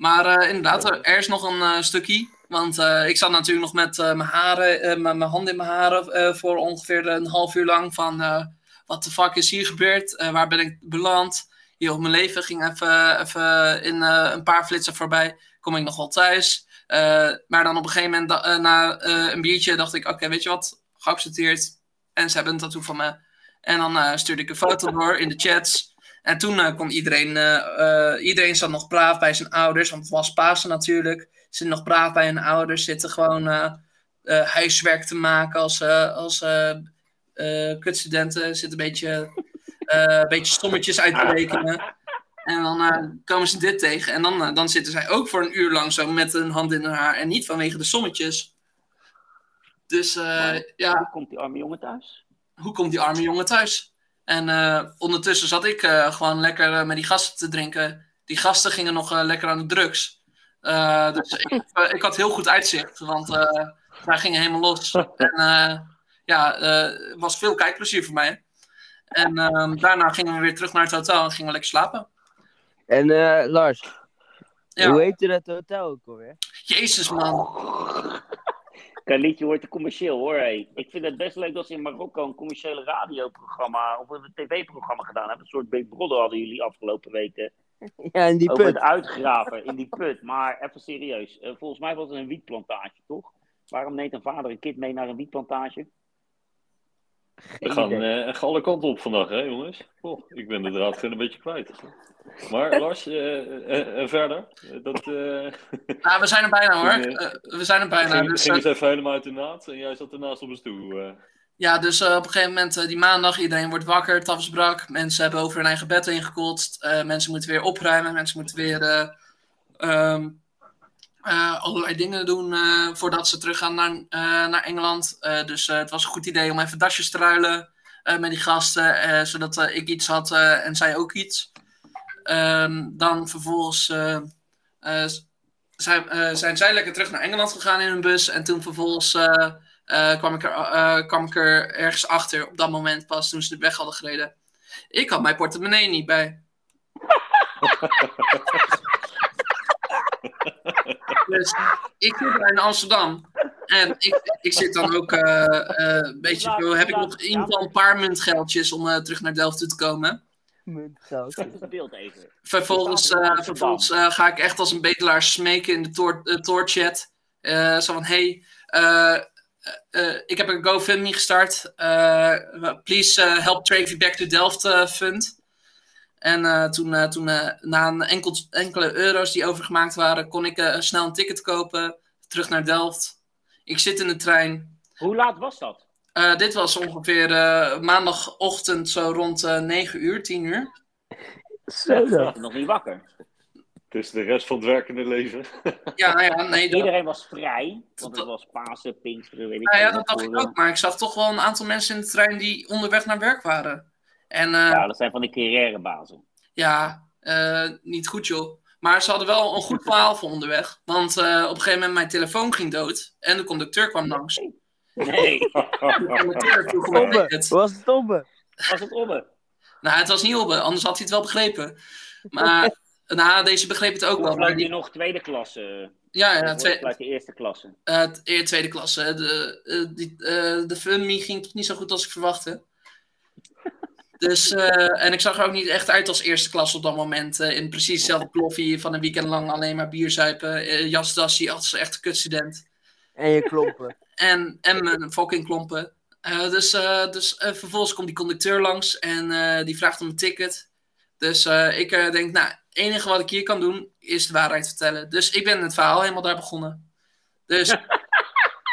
Maar eh, inderdaad, er- is nog een eh, stukje. Want eh, ik zat natuurlijk nog met mijn haren, mijn hand in mijn haren voor ongeveer een half uur lang. Van wat de fuck is hier gebeurd? Waar ben ik beland? Heel mijn leven ging even, even in een paar flitsen voorbij. Kom ik nog wel thuis? Maar dan op een gegeven moment, na een biertje, dacht ik: Oké, weet je wat? Geaccepteerd. En ze hebben een tattoo van me. En dan stuurde ik een foto door in de chats. En toen eh, kon iedereen, eh, eh, iedereen zat nog braaf bij zijn ouders, want het was Pasen natuurlijk. Zit nog braaf bij hun ouders, zitten gewoon huiswerk te maken als, als kutstudenten. Zitten een beetje, een beetje sommetjes uit te rekenen. En dan komen ze dit tegen. En dan, dan zitten zij ook voor een uur lang zo met een hand in hun haar. En niet vanwege de sommetjes. Dus ja, Hoe komt die arme jongen thuis? hoe komt die arme jongen thuis? En eh, ondertussen zat ik eh, gewoon lekker eh, met die gasten te drinken. Die gasten gingen nog lekker aan de drugs. Dus ik, ik had heel goed uitzicht, want wij gingen helemaal los. En ja, eh, was veel kijkplezier voor mij. En ehm, daarna gingen we weer terug naar het hotel en gingen we lekker slapen. En Lars, Ja. hoe heette dat hotel ook alweer? Jezus, man. Kalietje wordt te commercieel hoor. Hey. Ik vind het best leuk dat ze in Marokko een commerciële radioprogramma of een tv-programma gedaan hebben. Een soort Big Brother hadden jullie afgelopen weken. Ja, in die over put. het uitgraven in die put. Maar even serieus. eh, volgens mij was het een wietplantage, toch? Waarom neemt een vader een kind mee naar een wietplantage? We gaan eh, echt alle kanten op vandaag, hè jongens? Oh, ik ben de draad een beetje kwijt. Maar Lars, eh, eh, en verder? Eh, Dat, eh Nou, we zijn er bijna hoor. Eh, we zijn er bijna. ging, Dus, ging eh, eens even helemaal uit de naad en jij zat ernaast op een stoel. eh. ja, dus eh, op een gegeven moment, eh, die maandag, iedereen wordt wakker, tafels brak. Mensen hebben over hun eigen bed heen gekotst. Eh, mensen moeten weer opruimen. Mensen moeten weer eh, eh, allerlei dingen doen eh, voordat ze teruggaan naar, eh, naar Engeland. Dus het was een goed idee om even dasjes te ruilen met die gasten. zodat ik iets had en zij ook iets. Ehm, dan vervolgens zijn, zijn zij lekker terug naar Engeland gegaan in hun bus. En toen vervolgens kwam, ik er, kwam ik er ergens achter op dat moment pas toen ze de weg hadden gereden. Ik had mijn portemonnee niet bij. dus ik zit daar in Amsterdam. En ik, ik zit dan ook eh, eh, een beetje zo. Heb ik nog in ieder geval een paar muntgeldjes om eh, terug naar Delft toe te komen. Het beeld even. Vervolgens, eh, vervolgens ga ik echt als een bedelaar smeken in de. Eh, zo van, hey, eh, eh, eh, ik heb een GoFundMe gestart. Eh, please eh, help Travy Back to Delft fund. En eh, toen, eh, toen eh, na een enkel, enkele euro's die overgemaakt waren, kon ik snel een ticket kopen. Terug naar Delft. Ik zit in de trein. Hoe laat was dat? Eh, dit was ongeveer eh, maandagochtend zo rond eh 9 uur, 10 uur. Zo was nog niet wakker. Dus de rest van het werkende leven. Ja, nou ja, nee, dat, Iedereen was vrij, want het was Pasen, Pinksteren, weet ik Nou ja, dat dacht ik ook. Maar ik zag toch wel een aantal mensen in de trein die onderweg naar werk waren. En eh, Ja, dat zijn van die carrièrebazen. ja, eh, niet goed joh. Maar ze hadden wel een goed verhaal voor onderweg. Want eh, op een gegeven moment mijn telefoon ging dood. En de conducteur kwam langs. De Nee, conducteur vroeg een Tobbe, ticket. was het was het om? Nou, het was niet op, anders had hij het wel begrepen. Maar nou, deze begreep het ook wel. Of Maar je die, nog tweede klasse? ja, ja, Of twee, vloog je eerste klasse? eer tweede klasse. De, eh, die, eh, de FUMI ging toch niet zo goed als ik verwachtte. Dus, eh, en ik zag er ook niet echt uit als eerste klas op dat moment. eh, in precies hetzelfde ploffie van een weekend lang alleen maar bier zuipen. eh jasdassie als echt kutstudent. En je klompen. En, en mijn fucking klompen. Dus dus vervolgens komt die conducteur langs en die vraagt om een ticket. Dus ik denk, nou, het enige wat ik hier kan doen is de waarheid vertellen. Dus ik ben het verhaal helemaal daar begonnen. Dus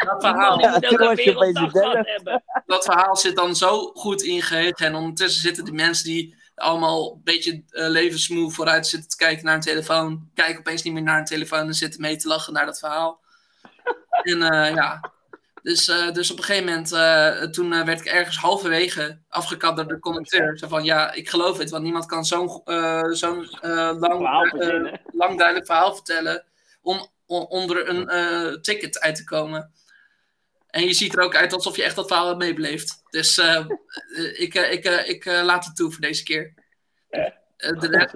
dat verhaal, Ja, je de hebben. dat verhaal zit dan zo goed ingehegen. En ondertussen zitten die mensen die allemaal een beetje uh, levensmoe vooruit zitten te kijken naar een telefoon. Kijken opeens niet meer naar een telefoon en zitten mee te lachen naar dat verhaal. En uh, ja, dus, uh, dus op een gegeven moment, uh, toen werd ik ergens halverwege afgekapt door de conducteur. Zo van, ja, ik geloof het, want niemand kan zo'n uh, zo'n lang, lang duidelijk verhaal vertellen om, om onder een uh, ticket uit te komen. En je ziet er ook uit alsof je echt dat verhaal hebt meebeleefd. Dus uh, ik, uh, ik, uh, ik laat het toe voor deze keer. de rest,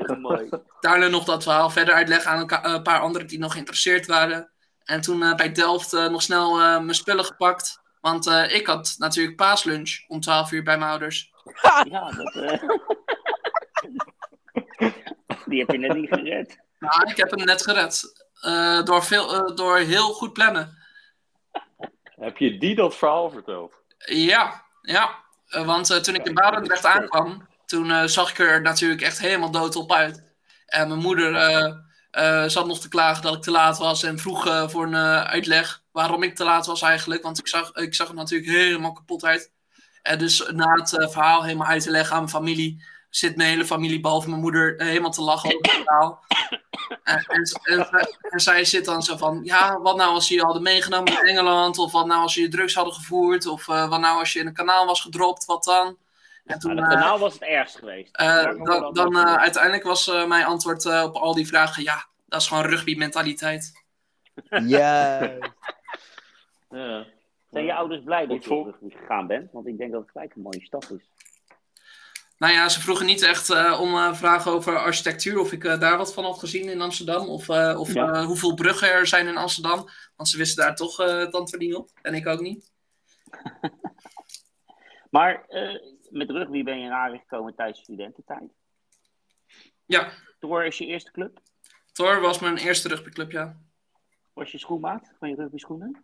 daarna nog dat verhaal verder uitleggen aan een, een paar anderen die nog geïnteresseerd waren. En toen bij Delft nog snel mijn spullen gepakt. Want ik had natuurlijk paaslunch om 12 uur bij mijn ouders. Ja, dat, eh, die heb je net niet gered. Nou, ik heb hem net gered. door, veel, door heel goed plannen. Heb je die dat verhaal verteld? Ja, ja. Uh, want uh, toen ik in Barendrecht aankwam, toen uh, zag ik er natuurlijk echt helemaal dood op uit. En mijn moeder zat nog te klagen dat ik te laat was en vroeg voor een uitleg waarom ik te laat was eigenlijk. Want ik zag, ik zag er natuurlijk helemaal kapot uit. En dus na het verhaal helemaal uit te leggen aan mijn familie, zit mijn hele familie, behalve mijn moeder, helemaal te lachen over het verhaal. En, en, en, en, zij zit dan zo van, ja, wat nou als ze je hadden meegenomen in Engeland? Of wat nou als je drugs hadden gevoerd? Of uh, wat nou als je in een kanaal was gedropt? Wat dan? En toen, nou, het kanaal was het ergst geweest. Uh, dan, dan uh, uiteindelijk was uh, mijn antwoord op al die vragen, ja, dat is gewoon rugby mentaliteit. Ja. ja. Zijn je ouders blij dat je op rugby gegaan bent? Want ik denk dat het gelijk een mooie stap is. Nou ja, ze vroegen niet echt eh, om eh, vragen over architectuur, of ik eh, daar wat van had gezien in Amsterdam, of, eh, of Ja. eh, hoeveel bruggen er zijn in Amsterdam. Want ze wisten daar toch eh, het antwoord niet op. En ik ook niet. Maar eh, met rugby ben je in aanraking gekomen tijdens studententijd. Ja, Tor is je eerste club. Thor was mijn eerste rugbyclub, ja. Was je schoenmaat van je rugby schoenen?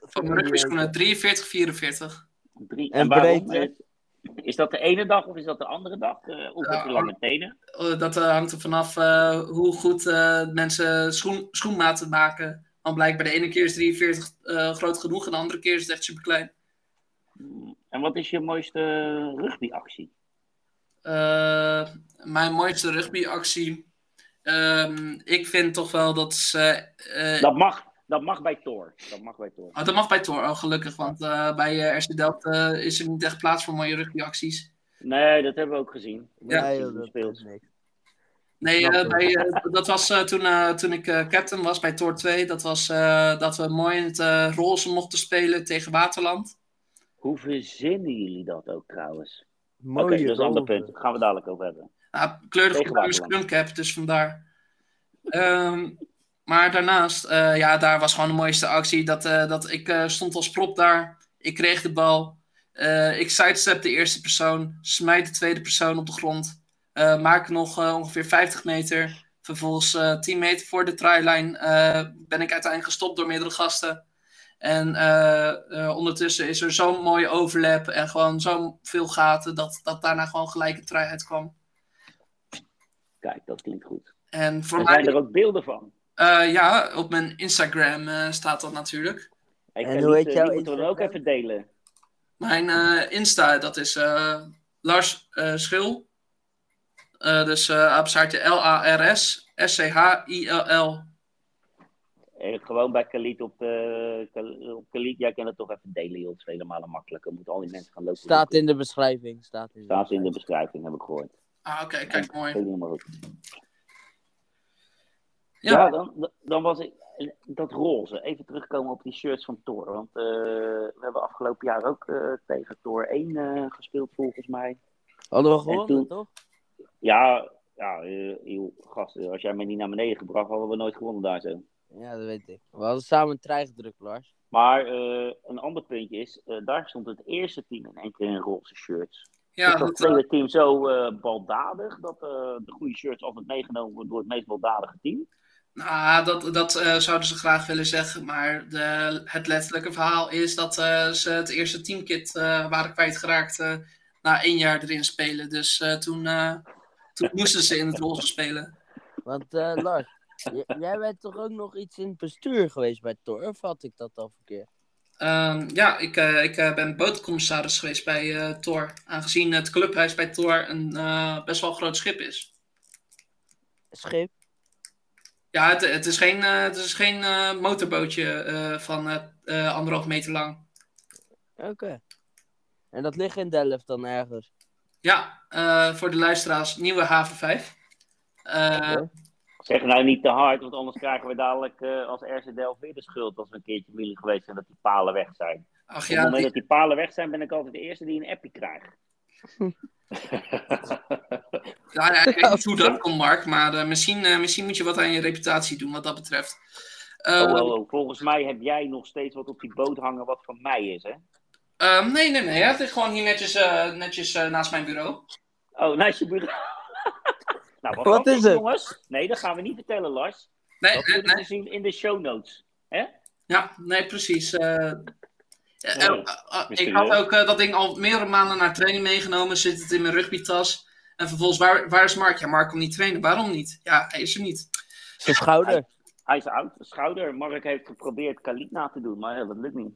Van mijn rugbyschoenen 43, 44. Drie. En waarom? breedte? Is dat de ene dag of is dat de andere dag? Eh, of heb je lange tenen? Eh, dat eh, hangt er vanaf eh, hoe goed mensen schoen, schoenmaten maken. Want blijkbaar de ene keer is 43 eh, groot genoeg en de andere keer is het echt super klein. Hmm. En wat is je mooiste rugbyactie? Mijn mooiste rugbyactie. Ehm, ik vind toch wel dat ze. Dat mag, dat mag bij Tor. Dat mag bij Tor. oh, dat mag bij Tor, oh, gelukkig. Want eh, bij eh, RC Delft eh, is er niet echt plaats voor mooie rugbyacties. Nee, dat hebben we ook gezien. Ja. Nee, dat speelt. niks. Nee, eh, bij, eh, dat was eh, toen, eh, toen ik eh, captain was bij Tor 2. Dat was eh, dat we mooi in het roze mochten spelen tegen Waterland. Hoe verzinnen jullie dat ook trouwens? Oké, dat is een ander punt. Daar gaan we dadelijk over hebben. Nou, Waterland. scrum cap, dus vandaar. Ehm, maar daarnaast, eh, ja, daar was gewoon de mooiste actie. Dat, eh, dat ik eh, stond als prop daar. Ik kreeg de bal. Ik sidestep de eerste persoon. Smijt de tweede persoon op de grond. maak nog ongeveer 50 meter. Vervolgens eh 10 meter voor de tryline eh, ben ik uiteindelijk gestopt door meerdere gasten. En ondertussen is er zo'n mooie overlap en gewoon zoveel gaten dat, dat daarna gewoon gelijk een try uitkwam. Kijk, dat klinkt goed. En voor Er mij, zijn er ook beelden van. Eh, ja, op mijn Instagram eh, staat dat natuurlijk. Hey, En hoe heet eh, jouw die moeten we dan ook Instagram? even delen. Mijn eh, Insta, dat is eh, Lars eh, Schil. Eh, dus uh, L-A-R-S S-C-H-I-L-L. Gewoon bij Khalid op, Khalid. Jij kan het toch even delen, joh. Het is vele malen makkelijker. Moeten al die mensen gaan lopen. Staat in de beschrijving. Staat in de, Staat in de beschrijving. beschrijving, heb ik gehoord. Ah, oké, kijk, mooi. Helemaal goed. Ja. Ja, dan, dan was ik. Dat roze, even terugkomen op die shirts van Thor. Want eh, we hebben afgelopen jaar ook eh, tegen Thor 1 eh, gespeeld, volgens mij. Hadden we gewonnen, toen- toch? Ja, ja joh, gast, als jij mij niet naar beneden gebracht, hadden we nooit gewonnen daar zo. Ja, dat weet ik. We hadden samen een trein gedrukt, Lars. Maar eh, een ander puntje is, eh, daar stond het eerste team in één keer in roze shirts. Ja, is dat eh, tweede team zo eh, baldadig dat eh, de goede shirts altijd meegenomen worden door het meest baldadige team? Nou, dat, dat eh, zouden ze graag willen zeggen. Maar de, het letterlijke verhaal is dat eh, ze het eerste teamkit eh, waren kwijtgeraakt na één jaar erin spelen. Dus toen, toen moesten ze in het roze spelen. Want Lars, jij bent toch ook nog iets in het bestuur geweest bij Tor? Of had ik dat al verkeerd? Ehm, ja, ik, ik ben bootcommissaris geweest bij Tor. Aangezien het clubhuis bij Tor een best wel groot schip is. Schip? Ja, het, het is geen, eh, het is geen eh, motorbootje eh, van anderhalf meter lang. Oké. En dat ligt in Delft dan ergens? Ja, eh, voor de luisteraars, nieuwe haven 5. Eh, Oké. Zeg nou niet te hard, want anders krijgen we dadelijk eh, als RC Delft weer de schuld als we een keertje familie geweest zijn dat die palen weg zijn. ach Op het ja, moment die- dat die palen weg zijn, ben ik altijd de eerste die een appie krijgt. ja, ja, ik weet niet hoe dat komt, Mark. Maar eh, misschien, eh, misschien moet je wat aan je reputatie doen wat dat betreft. Oh, oh, oh. Volgens mij heb jij nog steeds wat op die boot hangen wat van mij is, hè? ehm, nee, nee, nee. Het ligt gewoon hier netjes, eh, netjes naast mijn bureau. Oh, naast je bureau. nou, wat, Wat is het? jongens? Nee, dat gaan we niet vertellen, Lars. Nee, Dat nee, zien in de show notes. Ja, nee, precies. Eh, eh, eh, ik had ook dat ding al meerdere maanden naar training meegenomen. Zit het in mijn rugbytas. En vervolgens, waar, waar is Mark? Ja, Mark komt niet trainen. Waarom niet? Ja, hij is er niet. Zijn schouder. Hij is oud, schouder. Mark heeft geprobeerd Khalid na te doen, maar ja, dat lukt niet.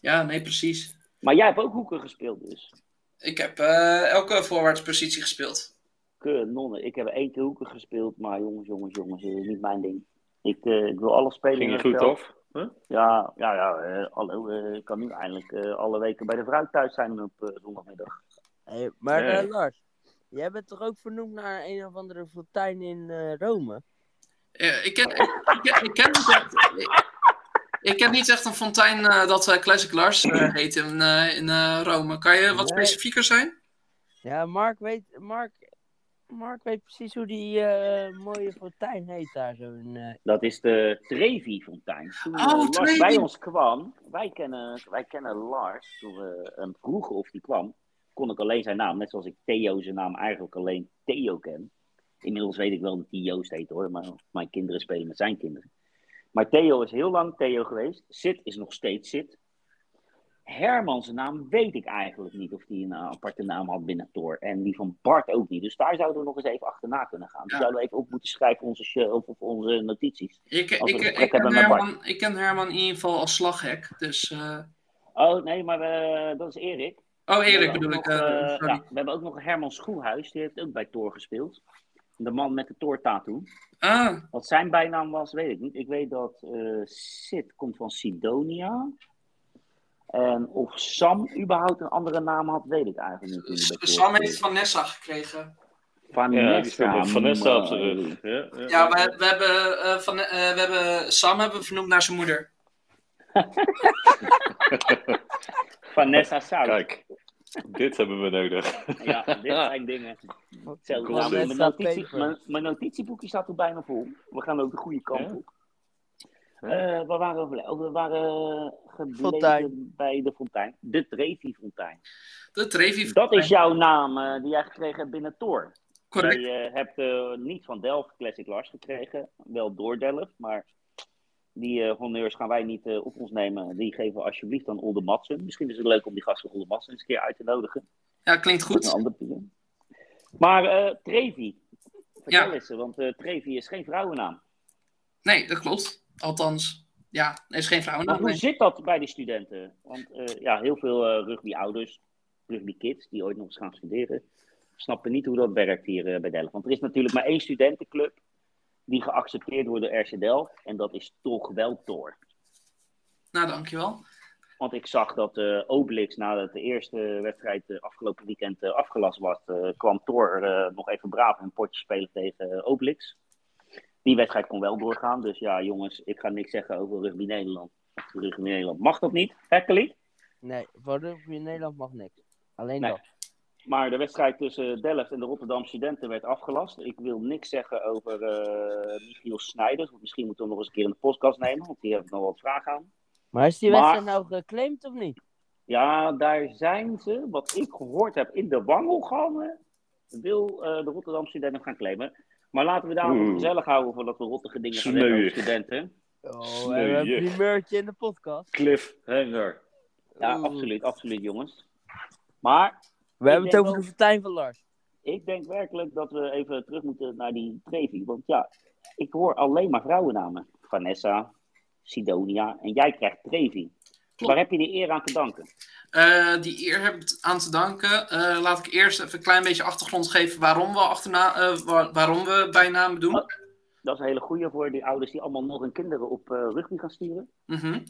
Ja, nee, precies. Maar jij hebt ook hoeken gespeeld dus. Ik heb eh, elke voorwaartspositie gespeeld. Kanonnen. Ik heb één keer hoeken gespeeld, maar jongens, jongens, jongens, dat is niet mijn ding. Ik, eh, ik wil alles spelen. Ging je in goed het veld. af? Huh? Ja, ja, ja. hallo, eh, ik kan nu eindelijk eh, alle weken bij de vrouw thuis zijn op eh, zondagmiddag. Hey, maar eh, Lars, jij bent toch ook vernoemd naar een of andere fontein in eh, Rome? Eh, ik, ken, ik, ken, ik, ken niet echt, ik, Ik ken niet echt een fontein eh, dat Classic Lars heet in, eh, in eh, Rome. Kan je wat specifieker zijn? Ja, Mark weet, Mark, Mark weet precies hoe die eh, mooie fontein heet daar. Zo'n, eh, Dat is de Trevi-fontein. Toen Oh, Lars Trevi. bij ons kwam, wij kennen, wij kennen Lars, toen we hem vroegen of hij kwam, kon ik alleen zijn naam, net zoals ik Theo zijn naam eigenlijk alleen Theo ken. Inmiddels weet ik wel dat hij Joost heet hoor, maar mijn kinderen spelen met zijn kinderen. Maar Theo is heel lang Theo geweest. Sid is nog steeds Sid. Herman zijn naam weet ik eigenlijk niet of hij een eh, aparte naam had binnen Thor. En die van Bart ook niet. Dus daar zouden we nog eens even achterna kunnen gaan. Dus Ja. zouden we even op moeten schrijven op onze, show- of onze notities. Ik, ik, ik, gesprek ken. Herman, ik ken Herman in ieder geval als slaghek. Dus, eh, Oh, nee, maar dat is Erik. Oh, Erik bedoel ik. nog, eh, ja, we hebben ook nog Herman Schoelhuis, die heeft ook bij Thor gespeeld. De man met de Thor-tattoo. Ah, Wat zijn bijnaam was, weet ik niet. Ik weet dat Sid komt van Sidonia. En of Sam überhaupt een andere naam had, weet ik eigenlijk niet. Sam heeft. Vanessa gekregen. Vanessa. Ja, die speelt met Vanessa op zijn rug. Ja, ja, Ja, we, we, hebben, eh, van, eh, we hebben Sam hebben we vernoemd naar zijn moeder. Vanessa Sout. Kijk, dit hebben we nodig. Ja, dit zijn dingen. Nou, mijn, notitie, mijn, mijn notitieboekje staat er bijna vol. We gaan ook de goede kant Ja? op. Eh, waren we? gebleven? Oh, we waren gebleven Fontein. bij de fontein. De Trevi-fontein. De Trevi. Dat is jouw naam eh, die jij gekregen hebt binnen Tor. Correct. Jij eh, hebt eh, niet van Delft Classic Lars gekregen, wel door Delft, maar die eh honneurs gaan wij niet eh, op ons nemen. Die geven we alsjeblieft aan Olde Matsen. Misschien is het leuk om die gast van Olde Matsen eens een keer uit te nodigen. Ja, klinkt Met een goed. ander. Maar eh, Trevi, vertel Ja. eens, want eh, Trevi is geen vrouwennaam. Nee, dat klopt. Althans, ja, er is geen Maar vrouwennaam. hoe zit dat bij die studenten? Want eh, ja, heel veel eh rugbyouders, rugbykids die ooit nog eens gaan studeren, snappen niet hoe dat werkt hier eh, bij Delft. Want er is natuurlijk maar één studentenclub die geaccepteerd wordt door RC Delft. En dat is toch wel Tor. Nou, dankjewel. Want ik zag dat eh Obelix, nadat de eerste wedstrijd afgelopen weekend afgelast was, kwam Tor nog even braaf een potje spelen tegen Obelix. Die wedstrijd kon wel doorgaan. Dus ja, jongens, ik ga niks zeggen over Rugby Nederland. Rugby Nederland mag dat niet, hè, nee, voor rugby Nederland mag niks. Alleen Nee. dat. Maar de wedstrijd tussen Delft en de Rotterdam Studenten werd afgelast. Ik wil niks zeggen over eh Michiel Snijders. Want misschien moeten we hem nog eens een keer in de podcast nemen, want die hebben nog wat vragen aan. Maar is die Maar- wedstrijd nou geclaimd of niet? Ja, daar zijn ze, wat ik gehoord heb, in de wangelgangen. Wil eh, de Rotterdam Studenten gaan claimen. Maar laten we daar nog gezellig houden voordat we rottige dingen gaan zeggen over Sneuig. studenten. Oh, we hebben een primeurtje in de podcast. Cliffhanger. Ja, Oeh. absoluut, absoluut jongens. Maar We hebben het over de fontein van Lars. ik denk werkelijk dat we even terug moeten naar die Trevi. Want ja, ik hoor alleen maar vrouwennamen. Vanessa, Sidonia en jij krijgt Trevi. Waar heb je die eer aan te danken? Eh, die eer heb ik aan te danken. Eh, laat ik eerst even een klein beetje achtergrond geven waarom we, achterna, wa- waarom we bijnamen doen. Dat is een hele goeie voor die ouders die allemaal nog hun kinderen op rugby gaan sturen. Mhm.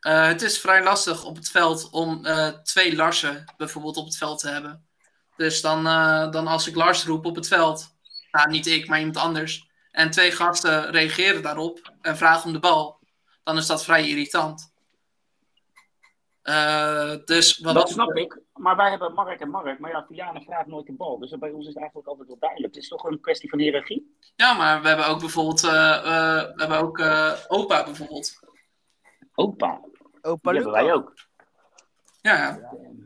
Het is vrij lastig op het veld om twee Larsen bijvoorbeeld op het veld te hebben. Dus dan, dan als ik Lars roep op het veld, nou niet ik, maar iemand anders, en twee gasten reageren daarop en vragen om de bal, dan is dat vrij irritant. Eh, dus wat Dat snap ik. Maar wij hebben Mark en Mark. Maar ja, Vianen vraagt nooit de bal. Dus bij ons is het eigenlijk altijd wel duidelijk. Het is toch een kwestie van hiërarchie? Ja, maar we hebben ook bijvoorbeeld, eh, eh, we hebben ook eh, opa bijvoorbeeld. Opa. Opa Die hebben wij ook. Ja, ja.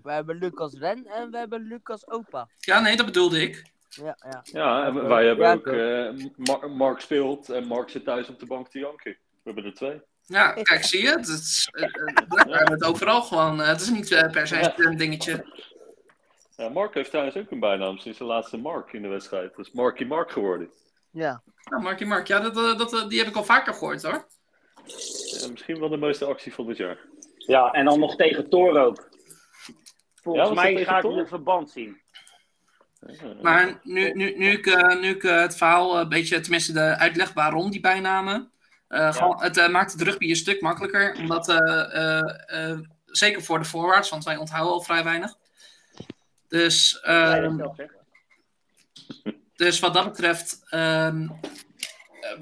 We hebben Lucas Ren en we hebben Lucas Opa. ja, nee, dat bedoelde ik. Ja, ja. Ja, en wij hebben Ja, ook eh, Mar- Mark speelt en Mark zit thuis op de bank te janken. We hebben er twee. Ja, kijk, zie je? Het is, eh, eh, we hebben het overal gewoon. eh, het is niet per se een dingetje. Ja, Mark heeft trouwens ook een bijnaam sinds de laatste Mark in de wedstrijd. Dat is Marky Mark geworden. Ja. Markie Mark, ja, dat, dat, die heb ik al vaker gehoord hoor. Ja, misschien wel de mooiste actie van dit jaar. Ja, en dan nog tegen Thor ook. Volgens Ja, mij ga ik een verband zien. Maar nu, nu, nu ik, nu ik het verhaal een beetje, tenminste de uitleg waarom die bijnamen. Eh, gewoon, het eh, maakt het rugby een stuk makkelijker. Omdat, eh, zeker voor de forwards, want wij onthouden al vrij weinig. Dus, ehm, zelf? Dus wat dat betreft, ehm,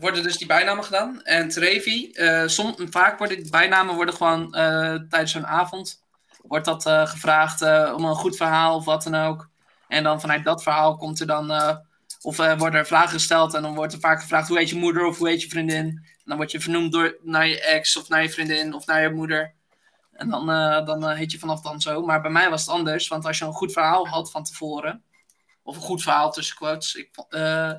worden dus die bijnamen gedaan. En Trevi, som, vaak worden die bijnamen worden gewoon tijdens zo'n avond wordt dat gevraagd om een goed verhaal of wat dan ook. En dan vanuit dat verhaal komt er dan, of worden er vragen gesteld en dan wordt er vaak gevraagd hoe heet je moeder of hoe heet je vriendin. Dan word je vernoemd door, naar je ex of naar je vriendin of naar je moeder. En dan, eh, dan eh, heet je vanaf dan zo. Maar bij mij was het anders, want als je een goed verhaal had van tevoren, of een goed verhaal tussen quotes, ik, eh,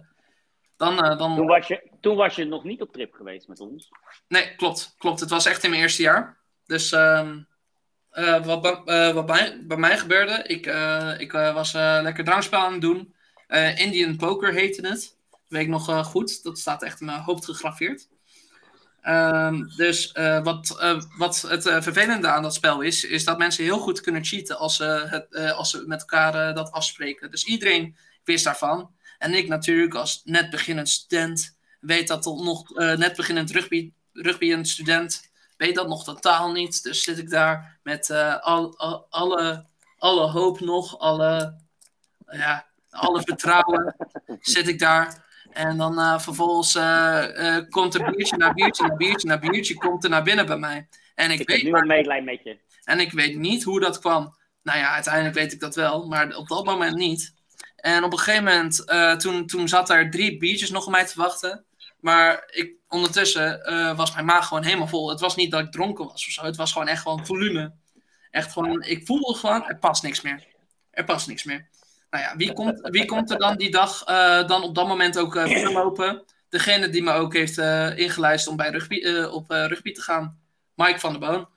dan, dan Toen was, je, toen was je nog niet op trip geweest met ons. Nee, klopt. Klopt. Het was echt in mijn eerste jaar. Dus ehm, eh, wat, bij- wat bij, bij mij gebeurde, ik, ik was lekker drankspel aan het doen. Indian Poker heette het. Dat weet ik nog goed. Dat staat echt in mijn hoofd gegraveerd. Ehm, dus eh, wat, eh, wat het eh, vervelende aan dat spel is, is dat mensen heel goed kunnen cheaten als ze, het, als ze met elkaar dat afspreken. Dus iedereen wist daarvan. En ik natuurlijk als net beginnend student weet dat tot nog net beginnend rugby, rugby een student weet dat nog totaal niet. Dus zit ik daar met al- alle, alle hoop nog, alle, ja, alle vertrouwen zit ik daar. En dan eh, vervolgens eh, eh, komt er biertje na biertje na biertje na biertje komt er naar binnen bij mij. En ik, Ik heb weet nu maar- medelijden met je. en ik weet niet hoe dat kwam. Nou ja, uiteindelijk weet ik dat wel, maar op dat moment niet. En op een gegeven moment, toen, toen zat er drie biertjes nog op mij te wachten. Maar ik, ondertussen was mijn maag gewoon helemaal vol. Het was niet dat ik dronken was of zo. Het was gewoon echt gewoon volume. Echt gewoon, ik voelde gewoon, er past niks meer. Er past niks meer. Nou ja, wie komt, wie komt er dan die dag eh, dan op dat moment ook eh, binnenlopen? Degene die me ook heeft eh ingelijst om bij rugby, eh, op eh, rugby te gaan. Mike van der Boon.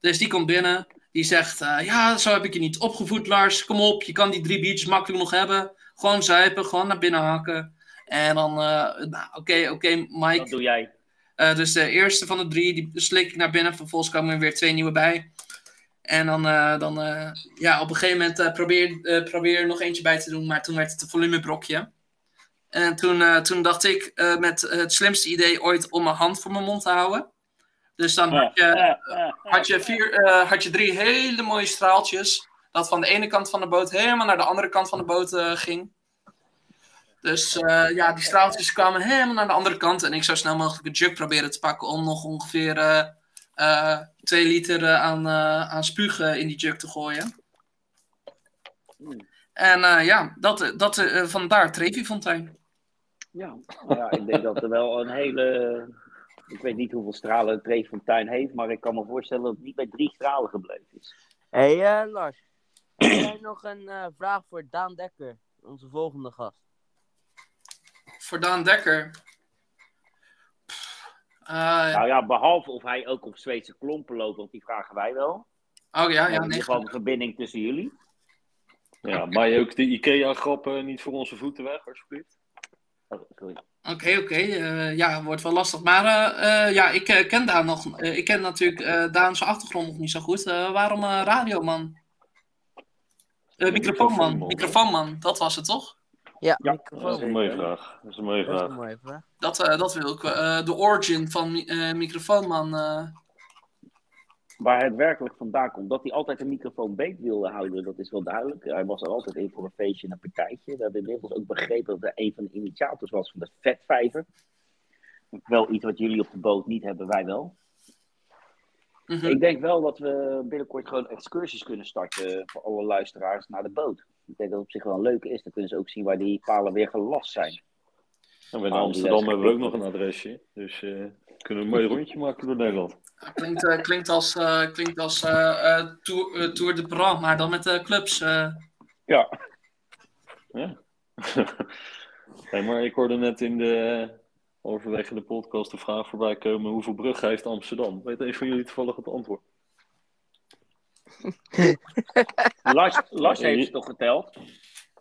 Dus die komt binnen. Die zegt, eh, ja, zo heb ik je niet opgevoed, Lars. Kom op, je kan die drie biertjes makkelijk nog hebben. Gewoon zuipen, gewoon naar binnen hakken. En dan, eh, nou, oké, oké, Mike. doe jij. Eh, dus de eerste van de drie, die slik ik naar binnen. Vervolgens komen er weer twee nieuwe bij. En dan, eh, dan eh, ja, op een gegeven moment eh, probeer, probeer er nog eentje bij te doen. Maar toen werd het een volumebrokje. En toen, toen dacht ik met het slimste idee ooit om mijn hand voor mijn mond te houden. Dus dan had je, had je, vier, had je drie hele mooie straaltjes. Dat van de ene kant van de boot helemaal naar de andere kant van de boot ging. Dus ja, die straaltjes kwamen helemaal naar de andere kant. En ik zou snel mogelijk een jug proberen te pakken om nog ongeveer twee liter eh, aan, eh, aan spuug eh, in die jug te gooien. En eh, ja, dat, dat, eh, vandaar Trevi Fontein. Ja, nou ja, ik denk dat er wel een hele. Ik weet niet hoeveel stralen het Trefontein heeft, maar ik kan me voorstellen dat het niet bij drie stralen gebleven is. Hé hey, eh, Lars, heb jij nog een eh, vraag voor Daan Dekker, onze volgende gast? Voor Daan Dekker. Eh, Nou ja, behalve of hij ook op Zweedse klompen loopt, want die vragen wij wel. oh ja, ja, in ieder geval de verbinding tussen jullie. Ja, maar je ook de IKEA-grappen niet voor onze voeten weg, alsjeblieft. Oh, sorry. Oké, oké. eh, ja, wordt wel lastig. Maar eh, eh, ja, ik eh, ken Daan nog. eh, ik ken natuurlijk eh Daan zijn achtergrond nog niet zo goed. Eh, waarom eh, radioman? Eh. Microfoonman. Microfoonman, dat was het toch? Ja, Ja, microfoon. Dat is een mooie vraag. Dat is een mooie Dat is een vraag. mooie vraag. Dat, eh, dat wil ik. eh, de origin van eh, microfoonman. eh, Waar het werkelijk vandaan komt. Dat hij altijd een microfoon beet wilde houden, dat is wel duidelijk. Hij was er altijd in voor een feestje en een partijtje. We hebben inmiddels ook begrepen dat hij een van de initiators was van de vetvijver. Wel iets wat jullie op de boot niet hebben, wij wel. mhm. Ik denk wel dat we binnenkort gewoon excursies kunnen starten voor alle luisteraars naar de boot. Ik denk dat het op zich wel een leuke is. Dan kunnen ze ook zien waar die palen weer gelast zijn. En in Amsterdam hebben we ook nog een adresje. Dus eh, kunnen we een mooi rondje maken door Nederland. Klinkt, eh, klinkt als, eh, klinkt als eh, eh, tour, tour de Bras, maar dan met de clubs. eh. Ja. Ja. hey, maar ik hoorde net in de, overwege de podcast de vraag voorbij komen: hoeveel bruggen heeft Amsterdam? Weet een van jullie toevallig het antwoord? Lars, heeft het toch geteld?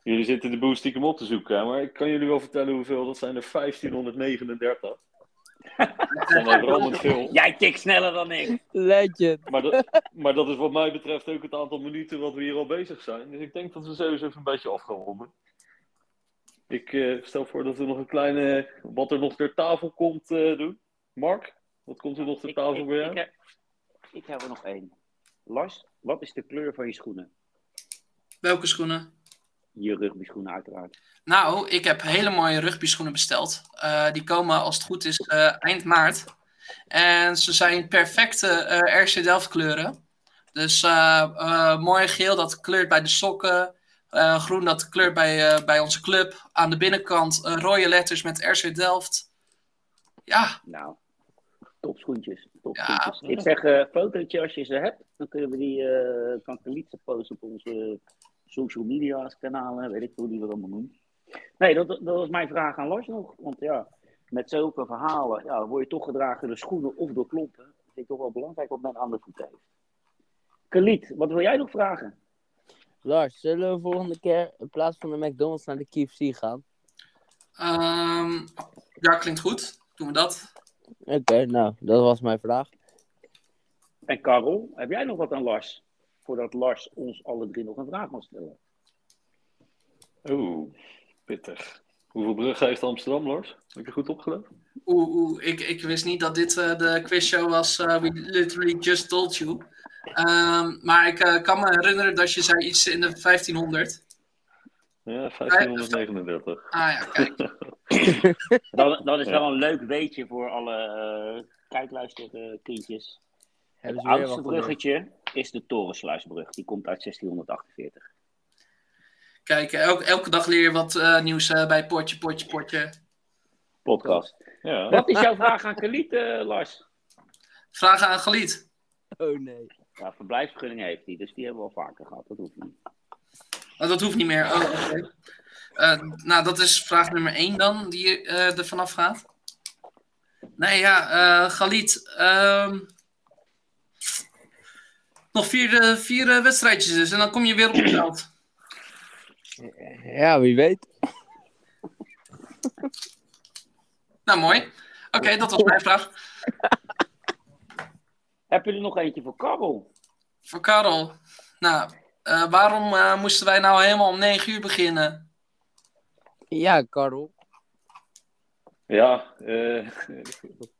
Jullie zitten de boel stiekem op te zoeken, hè, maar ik kan jullie wel vertellen hoeveel. Dat zijn er 1539. Dat zijn er rammend veel. Jij tikt sneller dan ik. Legend. Maar dat, maar dat is wat mij betreft ook het aantal minuten wat we hier al bezig zijn. Dus ik denk dat we zo eens even een beetje af gaan ronden. Ik eh, stel voor dat we nog een kleine, wat er nog ter tafel komt, eh, doen. Mark, wat komt er nog ter Ik, tafel ik, bij jou? ik, heb, ik heb er nog één. Lars, wat is de kleur van je schoenen? welke schoenen? je rugby schoenen uiteraard. Nou, ik heb hele mooie rugby schoenen besteld. Eh, die komen als het goed is eh, eind maart. En ze zijn perfecte eh, RC Delft kleuren. Dus mooi geel, dat kleurt bij de sokken. Groen, dat kleurt bij, bij onze club. Aan de binnenkant rode letters met RC Delft. Ja, Nou, topschoentjes. Ja. Ik zeg eh fotootje als je ze hebt. Dan kunnen we die, eh kan Kalietse posten op onze social media kanalen. Weet ik hoe die dat allemaal noemen. Nee, dat, dat was mijn vraag aan Lars nog. Want ja, met zulke verhalen ja, word je toch gedragen door schoenen of door klompen. Dat vind ik toch wel belangrijk wat men aan de voet heeft. Kaliet, wat wil jij nog vragen? Lars, zullen we volgende keer in plaats van de McDonald's naar de KFC gaan? ehm, ja klinkt goed. Doen we dat. Oké, nou, dat was mijn vraag. En Karel, heb jij nog wat aan Lars? Voordat Lars ons alle drie nog een vraag mag stellen. Oeh, pittig. Hoeveel bruggen heeft Amsterdam, Lars? Heb je goed opgelet? Oeh, oeh ik, ik wist niet dat dit eh, de quizshow was. eh, we literally just told you. Ehm, maar ik eh, kan me herinneren dat je zei iets in de 1500. Ja, 1539. Ah ja, kijk. Dat, dat is Ja. wel een leuk weetje voor alle uh, kijkluisterkindjes. Het Hebben ze weer oudste bruggetje is de Torensluisbrug. Die komt uit 1648. Kijk, elke, elke dag leer je wat eh, nieuws eh, bij Potje, Potje, Potje. Podcast. Ja, Wat is jouw vraag aan Kaliet, eh, Lars? Vragen aan Galiet. Oh nee. Ja, verblijfsvergunning heeft hij, dus die hebben we al vaker gehad. Dat hoeft niet. Oh, dat hoeft niet meer. Oh. Eh, nou, dat is vraag nummer 1 dan, die eh, er vanaf gaat. Nee, ja, eh Galiet. ehm, nog vier, vier wedstrijdjes dus en dan kom je weer op het veld. Ja, wie weet. Nou, mooi. Oké, dat was mijn vraag. Heb je er nog eentje voor Karel? Voor Karel. Nou, eh, waarom eh, moesten wij nou helemaal om 9 uur beginnen? Ja, Karel. ja eh,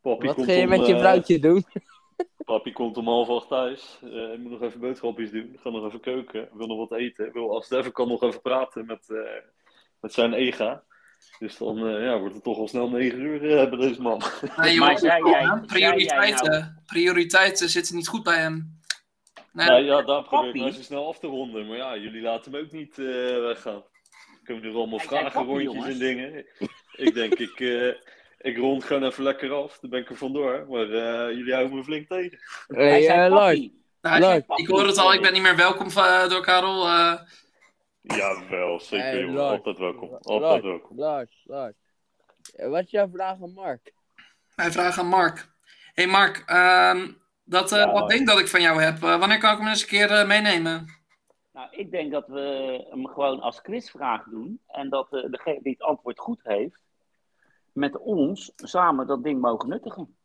papi, Wat komt ga je om, met je vrouwtje doen? papi komt om half acht thuis. Eh, ik moet nog even boodschapjes doen. Ik ga nog even keuken. Ik wil nog wat eten. Ik wil, als het even kan, nog even praten met, eh, met zijn ega. Dus dan eh, ja, wordt het toch al snel negen uur bij deze man. Nee, Maar joh, jij- zei prioriteiten, jij nou- prioriteiten zitten niet goed bij hem. Nee, Nou ja, daar probeer ik nou zo snel af te ronden. Maar ja, jullie laten hem ook niet eh, weggaan. Kunnen er allemaal Hij vragen, papi, rondjes jongens. en dingen. ik denk, ik, eh, ik rond gewoon even lekker af. Dan ben ik er vandoor. Maar eh, jullie houden me flink tegen. Hij Hey, papi. nou, ik hoor het al, ik ben niet meer welkom door Karel. eh. Jawel, zeker Hey, jongen. Lars. Altijd welkom. Altijd welkom. Lars, Lars. Wat is jouw vraag aan Mark? Mijn vraag aan Mark. hey Mark, ehm, dat, eh, Ja, dat Mark. ding dat ik van jou heb, eh, wanneer kan ik hem eens een keer eh, meenemen? Nou, ik denk dat we hem gewoon als quizvraag doen. En dat eh, degene die het antwoord goed heeft, met ons samen dat ding mogen nuttigen.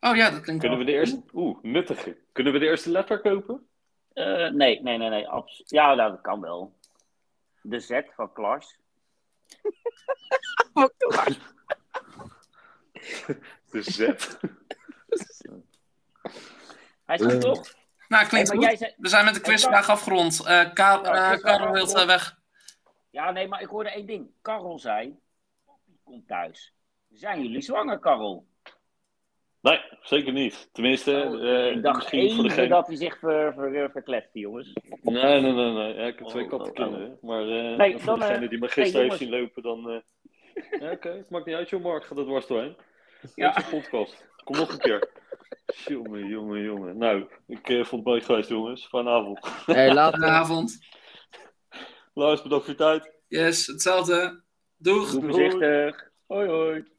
Oh ja, dat klinkt Kunnen we de eerste... Oeh, nuttige. Kunnen we de eerste letter kopen? Eh, nee, nee, nee, nee. abs- Ja, nou, dat kan wel. De Z van Klars. De Z. Hij is goed, toch? Nou, klinkt Hey, maar goed. jij zei- We zijn met de quizvraag afgerond. Eh Ja, eh, quizvraag Karel wil eh, weg. Ja, nee, maar ik hoorde één ding. Karel zei, papi komt thuis. Zijn jullie zwanger, Karel? Nee, zeker niet. Tenminste, Oh, eh, ik dacht misschien voor even degene... dat hij zich ver, ver, verkletste, jongens. Nee, nee, nee. nee. Ja, ik heb twee Oh, kattenkinderen. Maar eh, Nee, voor dan, degene eh, die me gisteren heeft zien lopen, dan... eh, Ja, oké. Het maakt niet uit, joh, Mark. Ga er dwars doorheen. Ja. Podcast. Kom nog een keer. Jongen, jongen, jongen. Nou, ik eh, vond het mooi geweest, jongens. Fijne avond. Hey, later. Goedenavond. Lars, bedankt voor je tijd. Yes, hetzelfde. Doeg. Doe voorzichtig. Hoi, hoi.